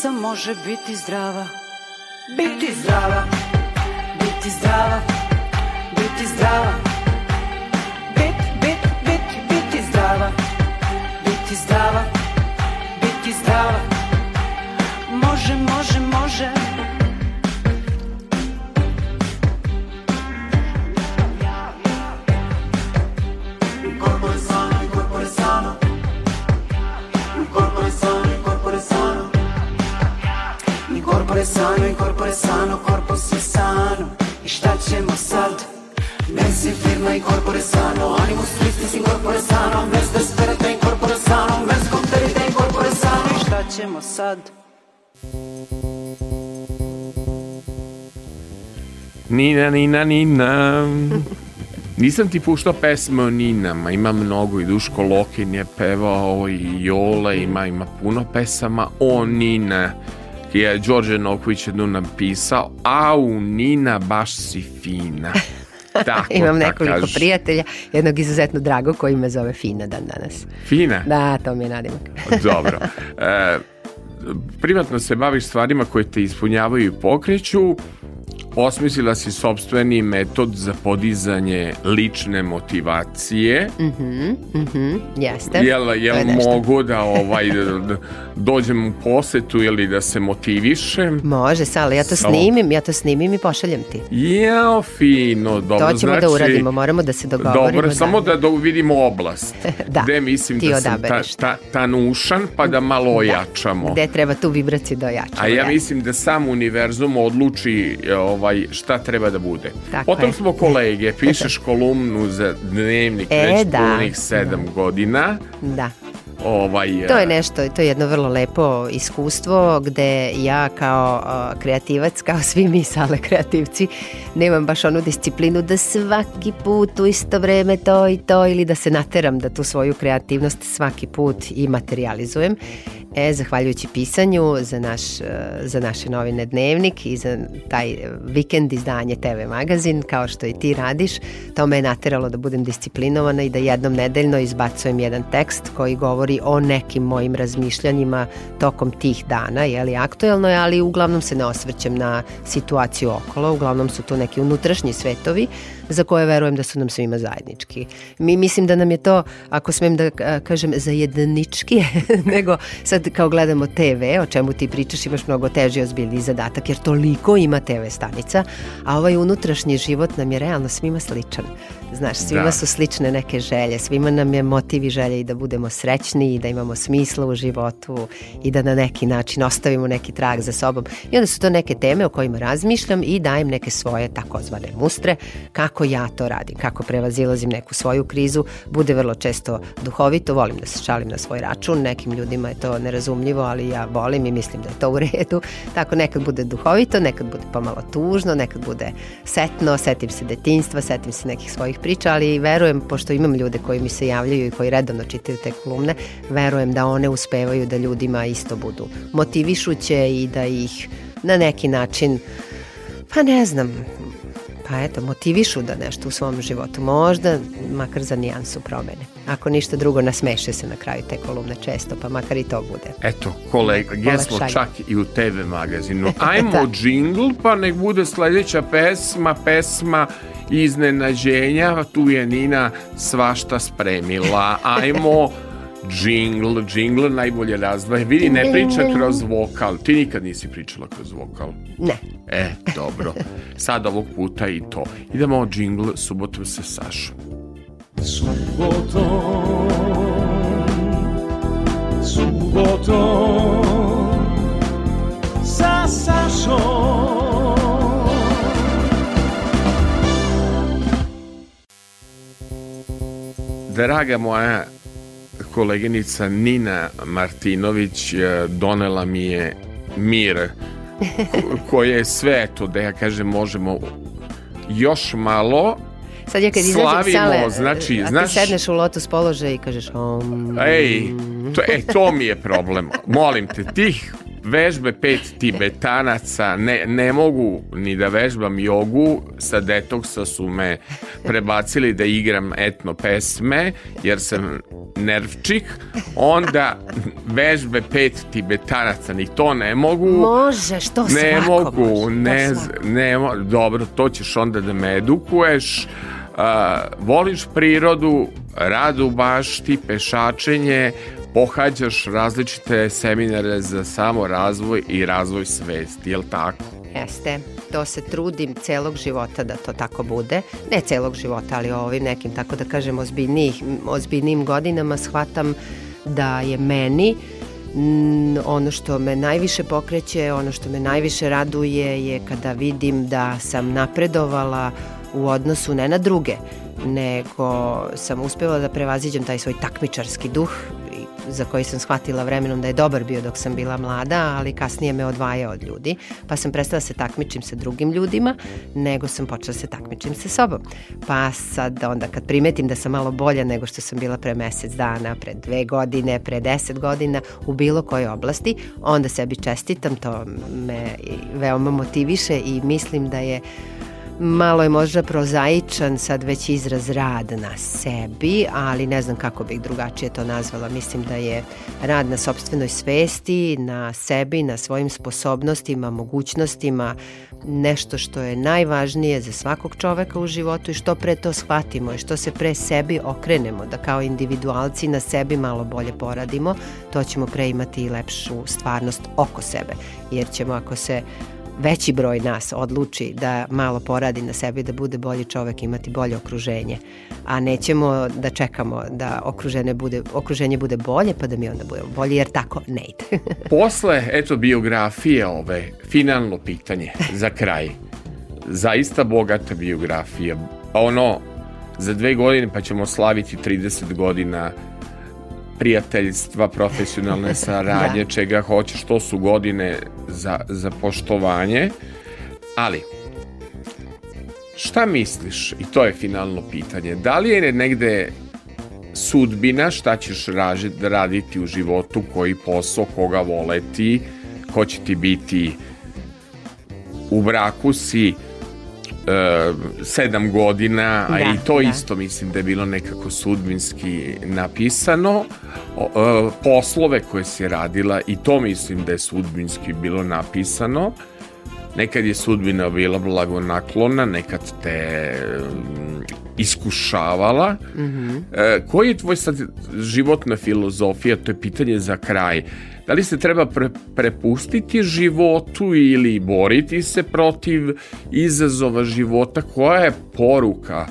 Speaker 5: deca može biti zdrava. Biti zdrava, biti zdrava, biti zdrava. Bit, bit, bit, biti zdrava, biti zdrava, biti zdrava. Može, može, može. Corpore sano i corpore sano, corpo si sano I šta ćemo sad? Messi firma i corpore sano Animus tristis i corpore sano Mesta da sperate i corpore sano Mesta da kopterite i corpore sano I šta ćemo sad?
Speaker 4: Nina, Nina, Nina. Nisam ti puštao pesme o Ninama, ima mnogo i Duško Lokin je pevao i Jola, ima, ima puno pesama o Nina je è Noković Nokić napisao, Au, Nina, baš si fina.
Speaker 2: Tako, Imam da nekoliko kažu. prijatelja, jednog izuzetno drago koji me zove Fina dan danas.
Speaker 4: Fina?
Speaker 2: Da, to mi je nadimak.
Speaker 4: Pa dobro. E, privatno se baviš stvarima koje te ispunjavaju i pokreću, osmislila si sobstveni metod za podizanje lične motivacije.
Speaker 2: Mhm, mm mhm, jeste.
Speaker 4: Jel, jel mogu da ovaj, da, da dođem u posetu ili da se motivišem?
Speaker 2: Može, Sala, ja to Sala. snimim, ja to snimim i pošaljem ti.
Speaker 4: Jao, fino, dobro. To ćemo da znači, da
Speaker 2: uradimo, moramo da se dogovorimo.
Speaker 4: Dobro,
Speaker 2: da.
Speaker 4: samo da, da vidimo oblast. da, Gde mislim ti da sam ta, ta, tanušan, pa da malo ojačamo.
Speaker 2: Gde treba tu vibraciju
Speaker 4: da
Speaker 2: ojačamo.
Speaker 4: A ja, ja mislim da sam univerzum odluči ovaj, ovaj, šta treba da bude. Tako Potom je. smo kolege, pišeš kolumnu za dnevnik e, već da. punih sedam da. godina.
Speaker 2: Da. Ovaj, to je e, nešto, to je jedno vrlo lepo iskustvo gde ja kao kreativac, kao svi mi sale kreativci, nemam baš onu disciplinu da svaki put u isto vreme to i to ili da se nateram da tu svoju kreativnost svaki put i materializujem. E, zahvaljujući pisanju za, naš, e, za naše novine Dnevnik i za taj vikend izdanje TV magazin, kao što i ti radiš, to me je nateralo da budem disciplinovana i da jednom nedeljno izbacujem jedan tekst koji govori o nekim mojim razmišljanjima tokom tih dana, je li aktuelno ali uglavnom se ne osvrćem na situaciju okolo, uglavnom su to neki unutrašnji svetovi, za koje verujem da su nam svima zajednički. Mi mislim da nam je to, ako smem da kažem, zajednički, nego sad kao gledamo TV, o čemu ti pričaš, imaš mnogo teži ozbiljni zadatak, jer toliko ima TV stanica, a ovaj unutrašnji život nam je realno svima sličan. Znaš, svima da. su slične neke želje, svima nam je motiv i želje i da budemo srećni i da imamo smisla u životu i da na neki način ostavimo neki trag za sobom. I onda su to neke teme o kojima razmišljam i dajem neke svoje takozvane mustre kako kako ja to radim, kako prevazilazim neku svoju krizu, bude vrlo često duhovito, volim da se šalim na svoj račun, nekim ljudima je to nerazumljivo, ali ja volim i mislim da je to u redu, tako nekad bude duhovito, nekad bude pomalo tužno, nekad bude setno, setim se detinjstva, setim se nekih svojih priča, ali verujem, pošto imam ljude koji mi se javljaju i koji redovno čitaju te kolumne, verujem da one uspevaju da ljudima isto budu motivišuće i da ih na neki način, pa ne znam, pa eto, motivišu da nešto u svom životu možda, makar za nijansu promene. Ako ništa drugo, nasmeše se na kraju te kolumne često, pa makar i to bude.
Speaker 4: Eto, kolega, jesmo čak i u TV magazinu. Ajmo da. džingl, pa nek bude sledeća pesma, pesma iznenađenja, tu je Nina svašta spremila. Ajmo Jingle, jingle najbolje razdvaja. Vidi, ne priča kroz vokal. Ti nikad nisi pričala kroz vokal.
Speaker 2: Ne.
Speaker 4: E, dobro. Sad ovog puta i to. Idemo o jingle subotom sa Sašom.
Speaker 5: Subotom, subotom, sa Sašom.
Speaker 4: Draga moja koleginica Nina Martinović eh, donela mi je mir koje je sve to da ja kažem možemo još malo
Speaker 2: Sad ja kad
Speaker 4: izađem sale, eh, znači,
Speaker 2: a znaš, ti sedneš u lotus položaj i kažeš... Om... Ej,
Speaker 4: to, e, to mi je problem. Molim te, tih vežbe pet tibetanaca, ne, ne mogu ni da vežbam jogu, sa detoksa su me prebacili da igram etno pesme, jer sam nervčik, onda vežbe pet tibetanaca, ni to ne mogu.
Speaker 2: Može, što to
Speaker 4: ne mogu,
Speaker 2: može.
Speaker 4: Ne, svako. ne, dobro, to ćeš onda da me edukuješ, Uh, voliš prirodu, rad u bašti, pešačenje, pohađaš različite seminare za samo razvoj i razvoj svesti, je jel tako?
Speaker 2: Jeste, to se trudim celog života da to tako bude. Ne celog života, ali ovim nekim, tako da kažem, ozbiljnih, ozbiljnim godinama shvatam da je meni mm, ono što me najviše pokreće, ono što me najviše raduje je kada vidim da sam napredovala u odnosu ne na druge, nego sam uspela da prevaziđem taj svoj takmičarski duh za koji sam shvatila vremenom da je dobar bio dok sam bila mlada, ali kasnije me odvaja od ljudi, pa sam prestala da se takmičim sa drugim ljudima, nego sam počela da se takmičim sa sobom. Pa sad onda kad primetim da sam malo bolja nego što sam bila pre mesec dana, pre dve godine, pre deset godina, u bilo kojoj oblasti, onda sebi čestitam, to me veoma motiviše i mislim da je Malo je možda prozaičan sad već izraz rad na sebi, ali ne znam kako bih drugačije to nazvala. Mislim da je rad na sobstvenoj svesti, na sebi, na svojim sposobnostima, mogućnostima, nešto što je najvažnije za svakog čoveka u životu i što pre to shvatimo i što se pre sebi okrenemo, da kao individualci na sebi malo bolje poradimo, to ćemo pre imati i lepšu stvarnost oko sebe. Jer ćemo ako se veći broj nas odluči da malo poradi na sebi, da bude bolji čovek, imati bolje okruženje, a nećemo da čekamo da okruženje bude, okruženje bude bolje pa da mi onda budemo bolji, jer tako ne ide.
Speaker 4: Posle, eto, biografije ove, finalno pitanje za kraj. Zaista bogata biografija. Ono, za dve godine pa ćemo slaviti 30 godina prijateljstva, profesionalne saradnje, da. čega hoćeš, to su godine za, za poštovanje, ali šta misliš, i to je finalno pitanje, da li je negde sudbina, šta ćeš raditi u životu, koji posao, koga voleti, ko će ti biti u braku si, Eh, sedam godina, da, a i da, to da. isto mislim da je bilo nekako sudbinski napisano, o, eh, poslove koje si radila i to mislim da je sudbinski bilo napisano. Nekad je sudbina bila blagonaklona, nekad te mm, iskušavala. Mm -hmm. e, koji je tvoj sad životna filozofija? To je pitanje za kraj. Da li se treba pre, prepustiti životu ili boriti se protiv izazova života? Koja je poruka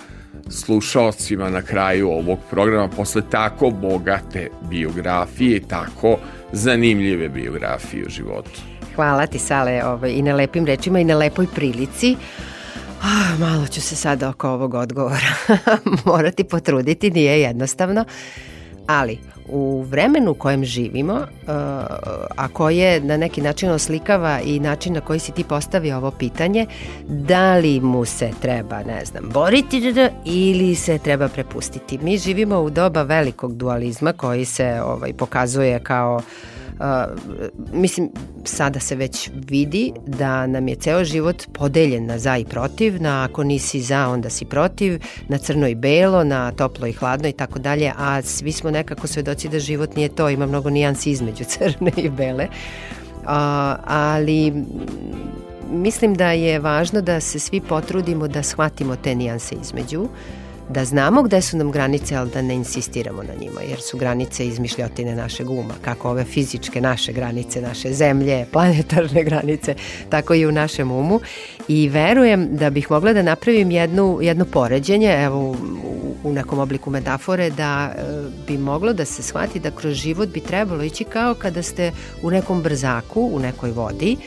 Speaker 4: slušaocima na kraju ovog programa posle tako bogate biografije i tako zanimljive biografije o životu?
Speaker 2: Hvala ti, Sale, ovaj, i na lepim rečima i na lepoj prilici. Oh, malo ću se sada oko ovog odgovora morati potruditi, nije jednostavno. Ali, u vremenu u kojem živimo, uh, a koje na neki način oslikava i način na koji si ti postavio ovo pitanje, da li mu se treba, ne znam, boriti ili se treba prepustiti. Mi živimo u doba velikog dualizma koji se ovaj, pokazuje kao uh, mislim, sada se već vidi da nam je ceo život podeljen na za i protiv, na ako nisi za, onda si protiv, na crno i belo, na toplo i hladno i tako dalje, a svi smo nekako svedoci da život nije to, ima mnogo nijansi između crne i bele. A, ali mislim da je važno da se svi potrudimo da shvatimo te nijanse između da znamo gde su nam granice, ali da ne insistiramo na njima, jer su granice izmišljotine našeg uma, kako ove fizičke naše granice, naše zemlje, planetarne granice, tako i u našem umu. I verujem da bih mogla da napravim jednu, jedno poređenje, evo u nekom obliku metafore, da e, bi moglo da se shvati da kroz život bi trebalo ići kao kada ste u nekom brzaku, u nekoj vodi,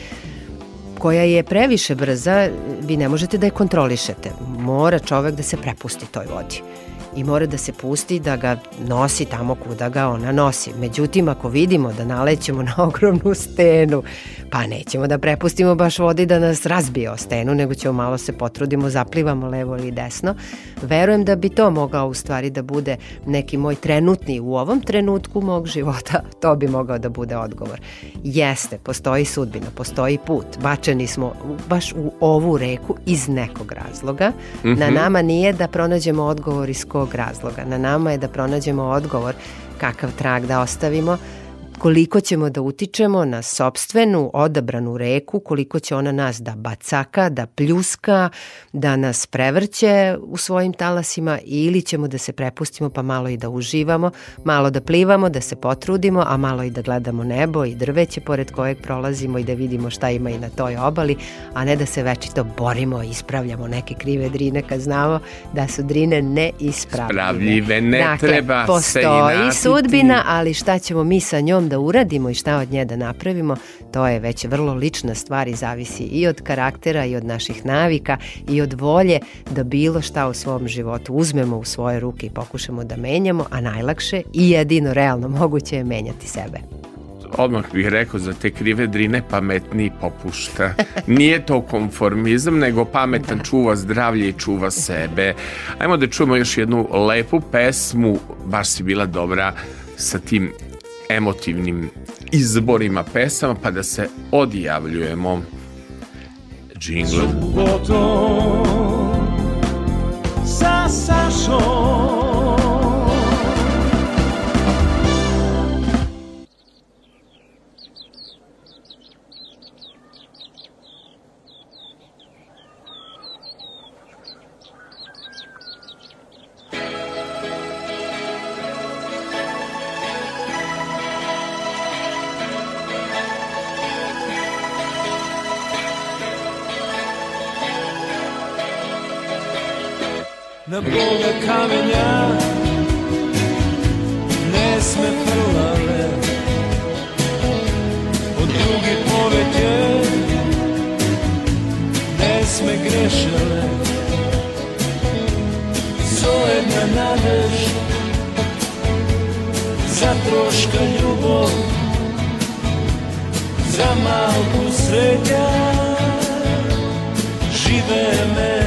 Speaker 2: koja je previše brza, vi ne možete da je kontrolišete. Mora čovek da se prepusti toj vodi i mora da se pusti da ga nosi tamo kuda ga ona nosi. Međutim, ako vidimo da nalećemo na ogromnu stenu, pa nećemo da prepustimo baš vodi da nas razbije o stenu, nego ćemo malo se potrudimo, zaplivamo levo ili desno. Verujem da bi to mogao u stvari da bude neki moj trenutni u ovom trenutku mog života, to bi mogao da bude odgovor. Jeste, postoji sudbina, postoji put. Bačeni smo baš u ovu reku iz nekog razloga. Mm -hmm. Na mhm. nama nije da pronađemo odgovor iz kog kog razloga. Na nama je da pronađemo odgovor kakav trag da ostavimo, koliko ćemo da utičemo na sobstvenu odabranu reku, koliko će ona nas da bacaka, da pljuska, da nas prevrće u svojim talasima ili ćemo da se prepustimo pa malo i da uživamo, malo da plivamo, da se potrudimo, a malo i da gledamo nebo i drveće pored kojeg prolazimo i da vidimo šta ima i na toj obali, a ne da se večito borimo i ispravljamo neke krive drine kad znamo da su drine neispravljive. Spravljive,
Speaker 4: ne dakle, treba se i Postoji
Speaker 2: sudbina, ali šta ćemo mi sa njom da uradimo i šta od nje da napravimo, to je već vrlo lična stvar i zavisi i od karaktera i od naših navika i od volje da bilo šta u svom životu uzmemo u svoje ruke i pokušamo da menjamo, a najlakše i jedino realno moguće je menjati sebe
Speaker 4: odmah bih rekao za te krive drine pametni popušta. Nije to konformizam, nego pametan da. čuva zdravlje i čuva sebe. Ajmo da čujemo još jednu lepu pesmu, baš si bila dobra sa tim emotivnim izborima pesama pa da se odjavljujemo džinglom. Subotom
Speaker 5: sa Sašom pesme grešile Solidna nadež Za troška ljubav Za malku sreća Žive me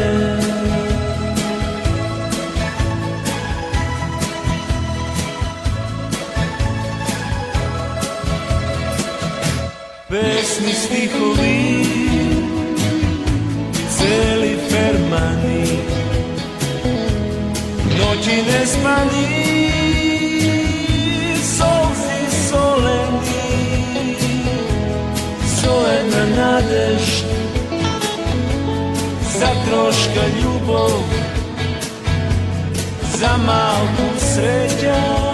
Speaker 5: Pesmi stihovi celi fermani Noći ne smanji Solzi soleni Solena nadež Za troška ljubov Za malku sreća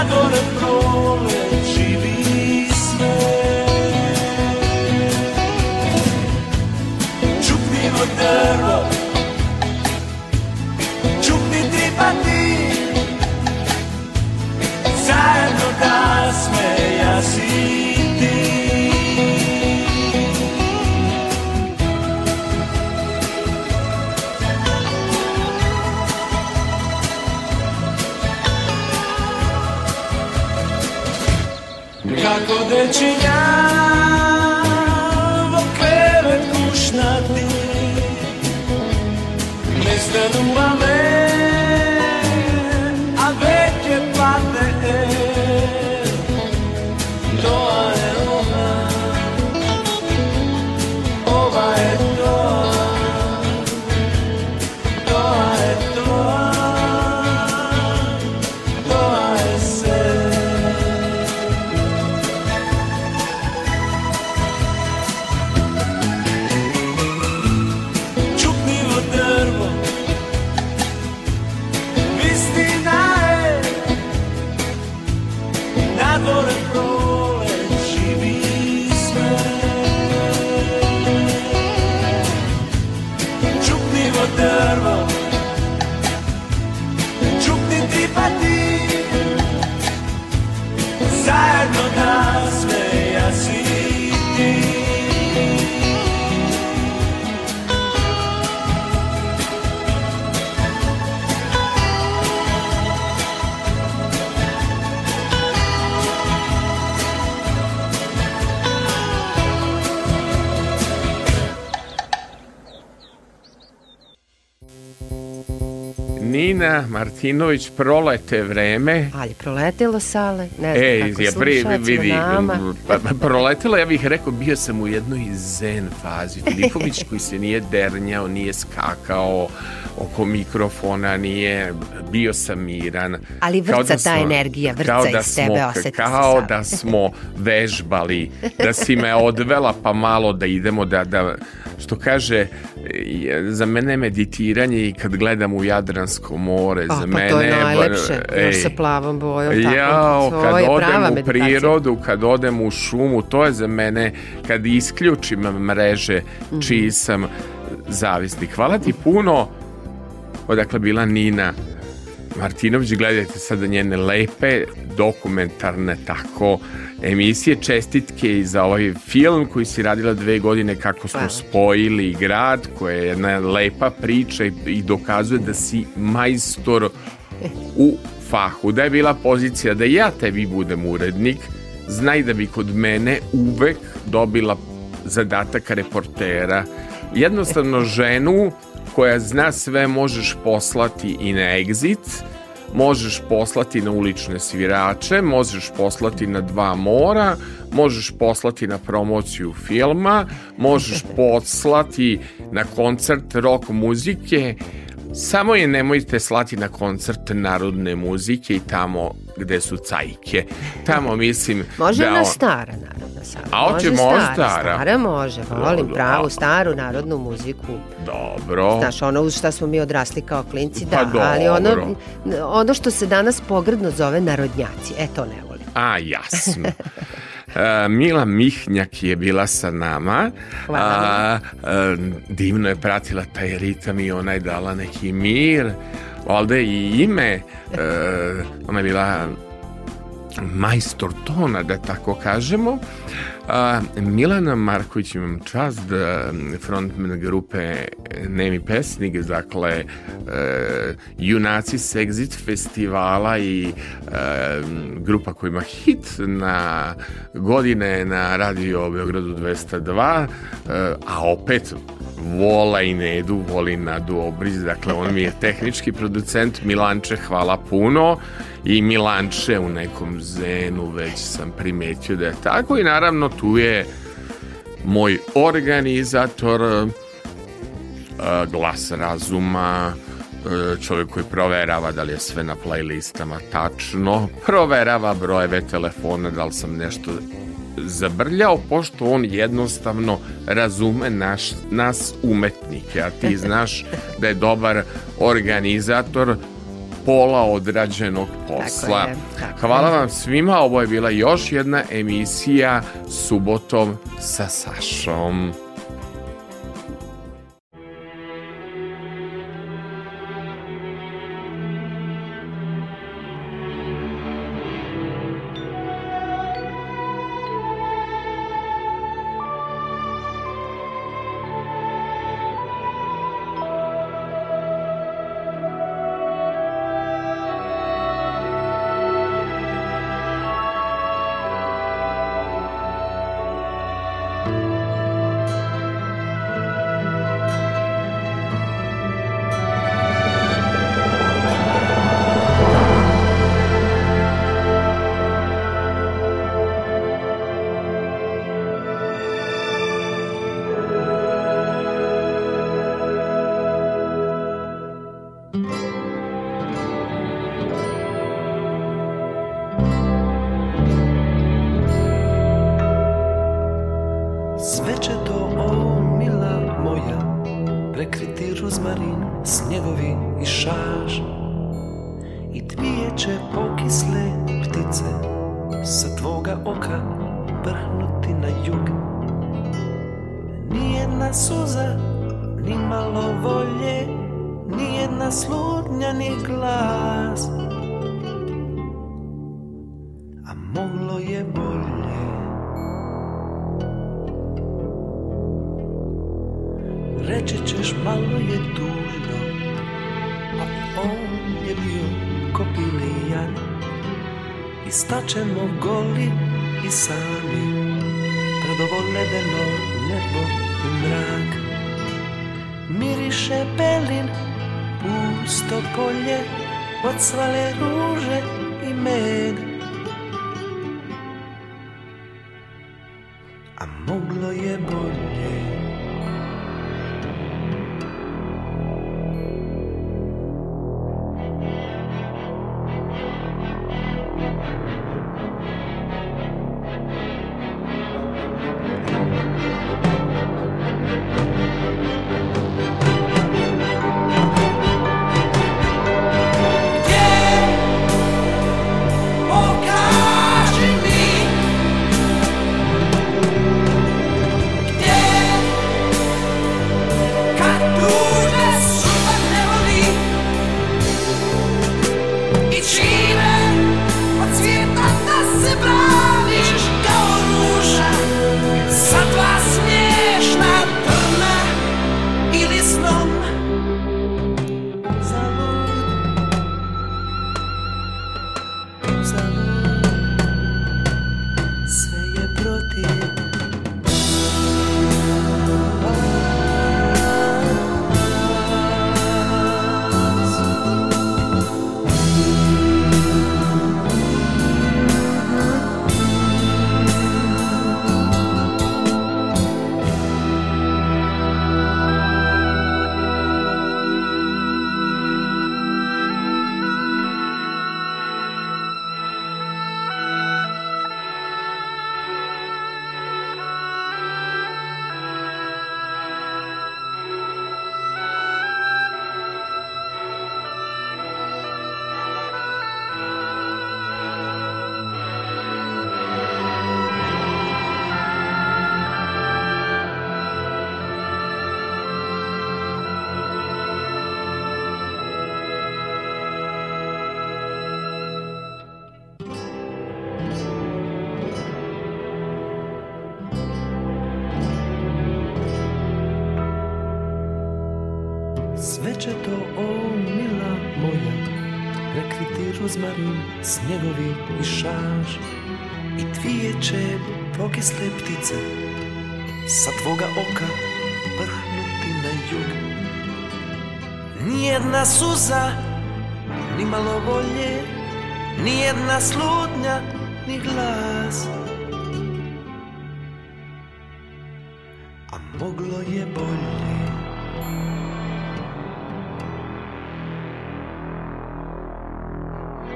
Speaker 5: rado nam
Speaker 4: Martina Martinović prolete vreme.
Speaker 2: Ali proletilo sale, ne znam e, kako ja, pri, vidi, nama.
Speaker 4: Pa, pa proletilo, ja bih rekao, bio sam u jednoj zen fazi. Filipović koji se nije dernjao, nije skakao, oko mikrofona, nije, bio sam miran.
Speaker 2: Ali vrca da smo, ta energija, vrca kao da iz smo, tebe osjeti
Speaker 4: Kao da smo vežbali, da si me odvela pa malo da idemo, da, da što kaže, za mene meditiranje i kad gledam u Jadransko more,
Speaker 2: oh,
Speaker 4: za
Speaker 2: pa
Speaker 4: mene...
Speaker 2: to je najlepše, ej, još sa plavom bojom.
Speaker 4: Tako, jao, kad odem u prirodu, kad odem u šumu, to je za mene, kad isključim mreže mhm. čiji sam zavisnik. Hvala ti puno odakle bila Nina Martinović, gledajte sada njene lepe dokumentarne tako emisije, čestitke i za ovaj film koji si radila dve godine kako smo spojili grad, koja je jedna lepa priča i, i dokazuje da si majstor u fahu, da je bila pozicija da ja tebi budem urednik, znaj da bi kod mene uvek dobila zadatak reportera. Jednostavno ženu koja zna sve možeš poslati i na exit, možeš poslati na ulične svirače, možeš poslati na dva mora, možeš poslati na promociju filma, možeš poslati na koncert rock muzike, Samo je nemojte slati na koncert narodne muzike i tamo gde su cajke. Tamo mislim
Speaker 2: Može da... Može na stara narodna sada.
Speaker 4: A hoće možda
Speaker 2: stara? Stara može, volim Dobro. pravu staru narodnu muziku.
Speaker 4: Dobro.
Speaker 2: Znaš, ono uz smo mi odrasli kao klinci, da,
Speaker 4: pa da, dobro. ali
Speaker 2: ono, ono što se danas pogrdno zove narodnjaci, e to ne volim.
Speaker 4: A, jasno. E, Mila Mihnjak je bila sa nama. Hvala. A, e, divno je pratila taj ritam i ona je dala neki mir. Ovde i ime. E, ona je bila majstor tona, da tako kažemo. A, Milana Marković imam čast da, mm, frontman grupe Nemi pesnik, dakle uh, junaci s Exit festivala i uh, grupa koja ima hit na godine na radio Beogradu 202, e, a opet vola i Nedu, voli Nadu Obriz, dakle on mi je tehnički producent Milanče, hvala puno i Milanče u nekom zenu već sam primetio da je tako i naravno tu je moj organizator e, glas razuma e, čovjek koji proverava da li je sve na playlistama tačno proverava brojeve telefona da li sam nešto zabrljao pošto on jednostavno razume naš, nas umetnike a ti znaš da je dobar organizator pola odrađenog posla. Tako je, tako Hvala vam svima, ovo je bila još jedna emisija Subotom sa Sašom.
Speaker 5: Sve će to, o mila moja, prekriti ruzmarin, snjegovi i šaž. I dvije će pokisle ptice sa tvoga oka vrhnuti na jug. Nijedna suza, ni malo volje, nijedna slutnja, ni glas. je bio kobilijan I stačemo goli i sami Pred ovo ledeno nebo i mrak Miriše belin, pusto polje Od svale ruže i med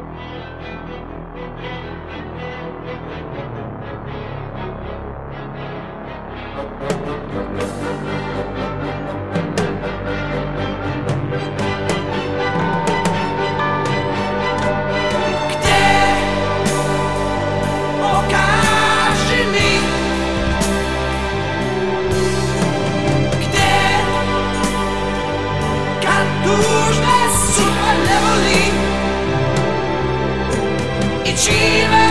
Speaker 5: Thank you. Dreamer.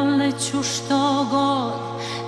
Speaker 6: proleću što god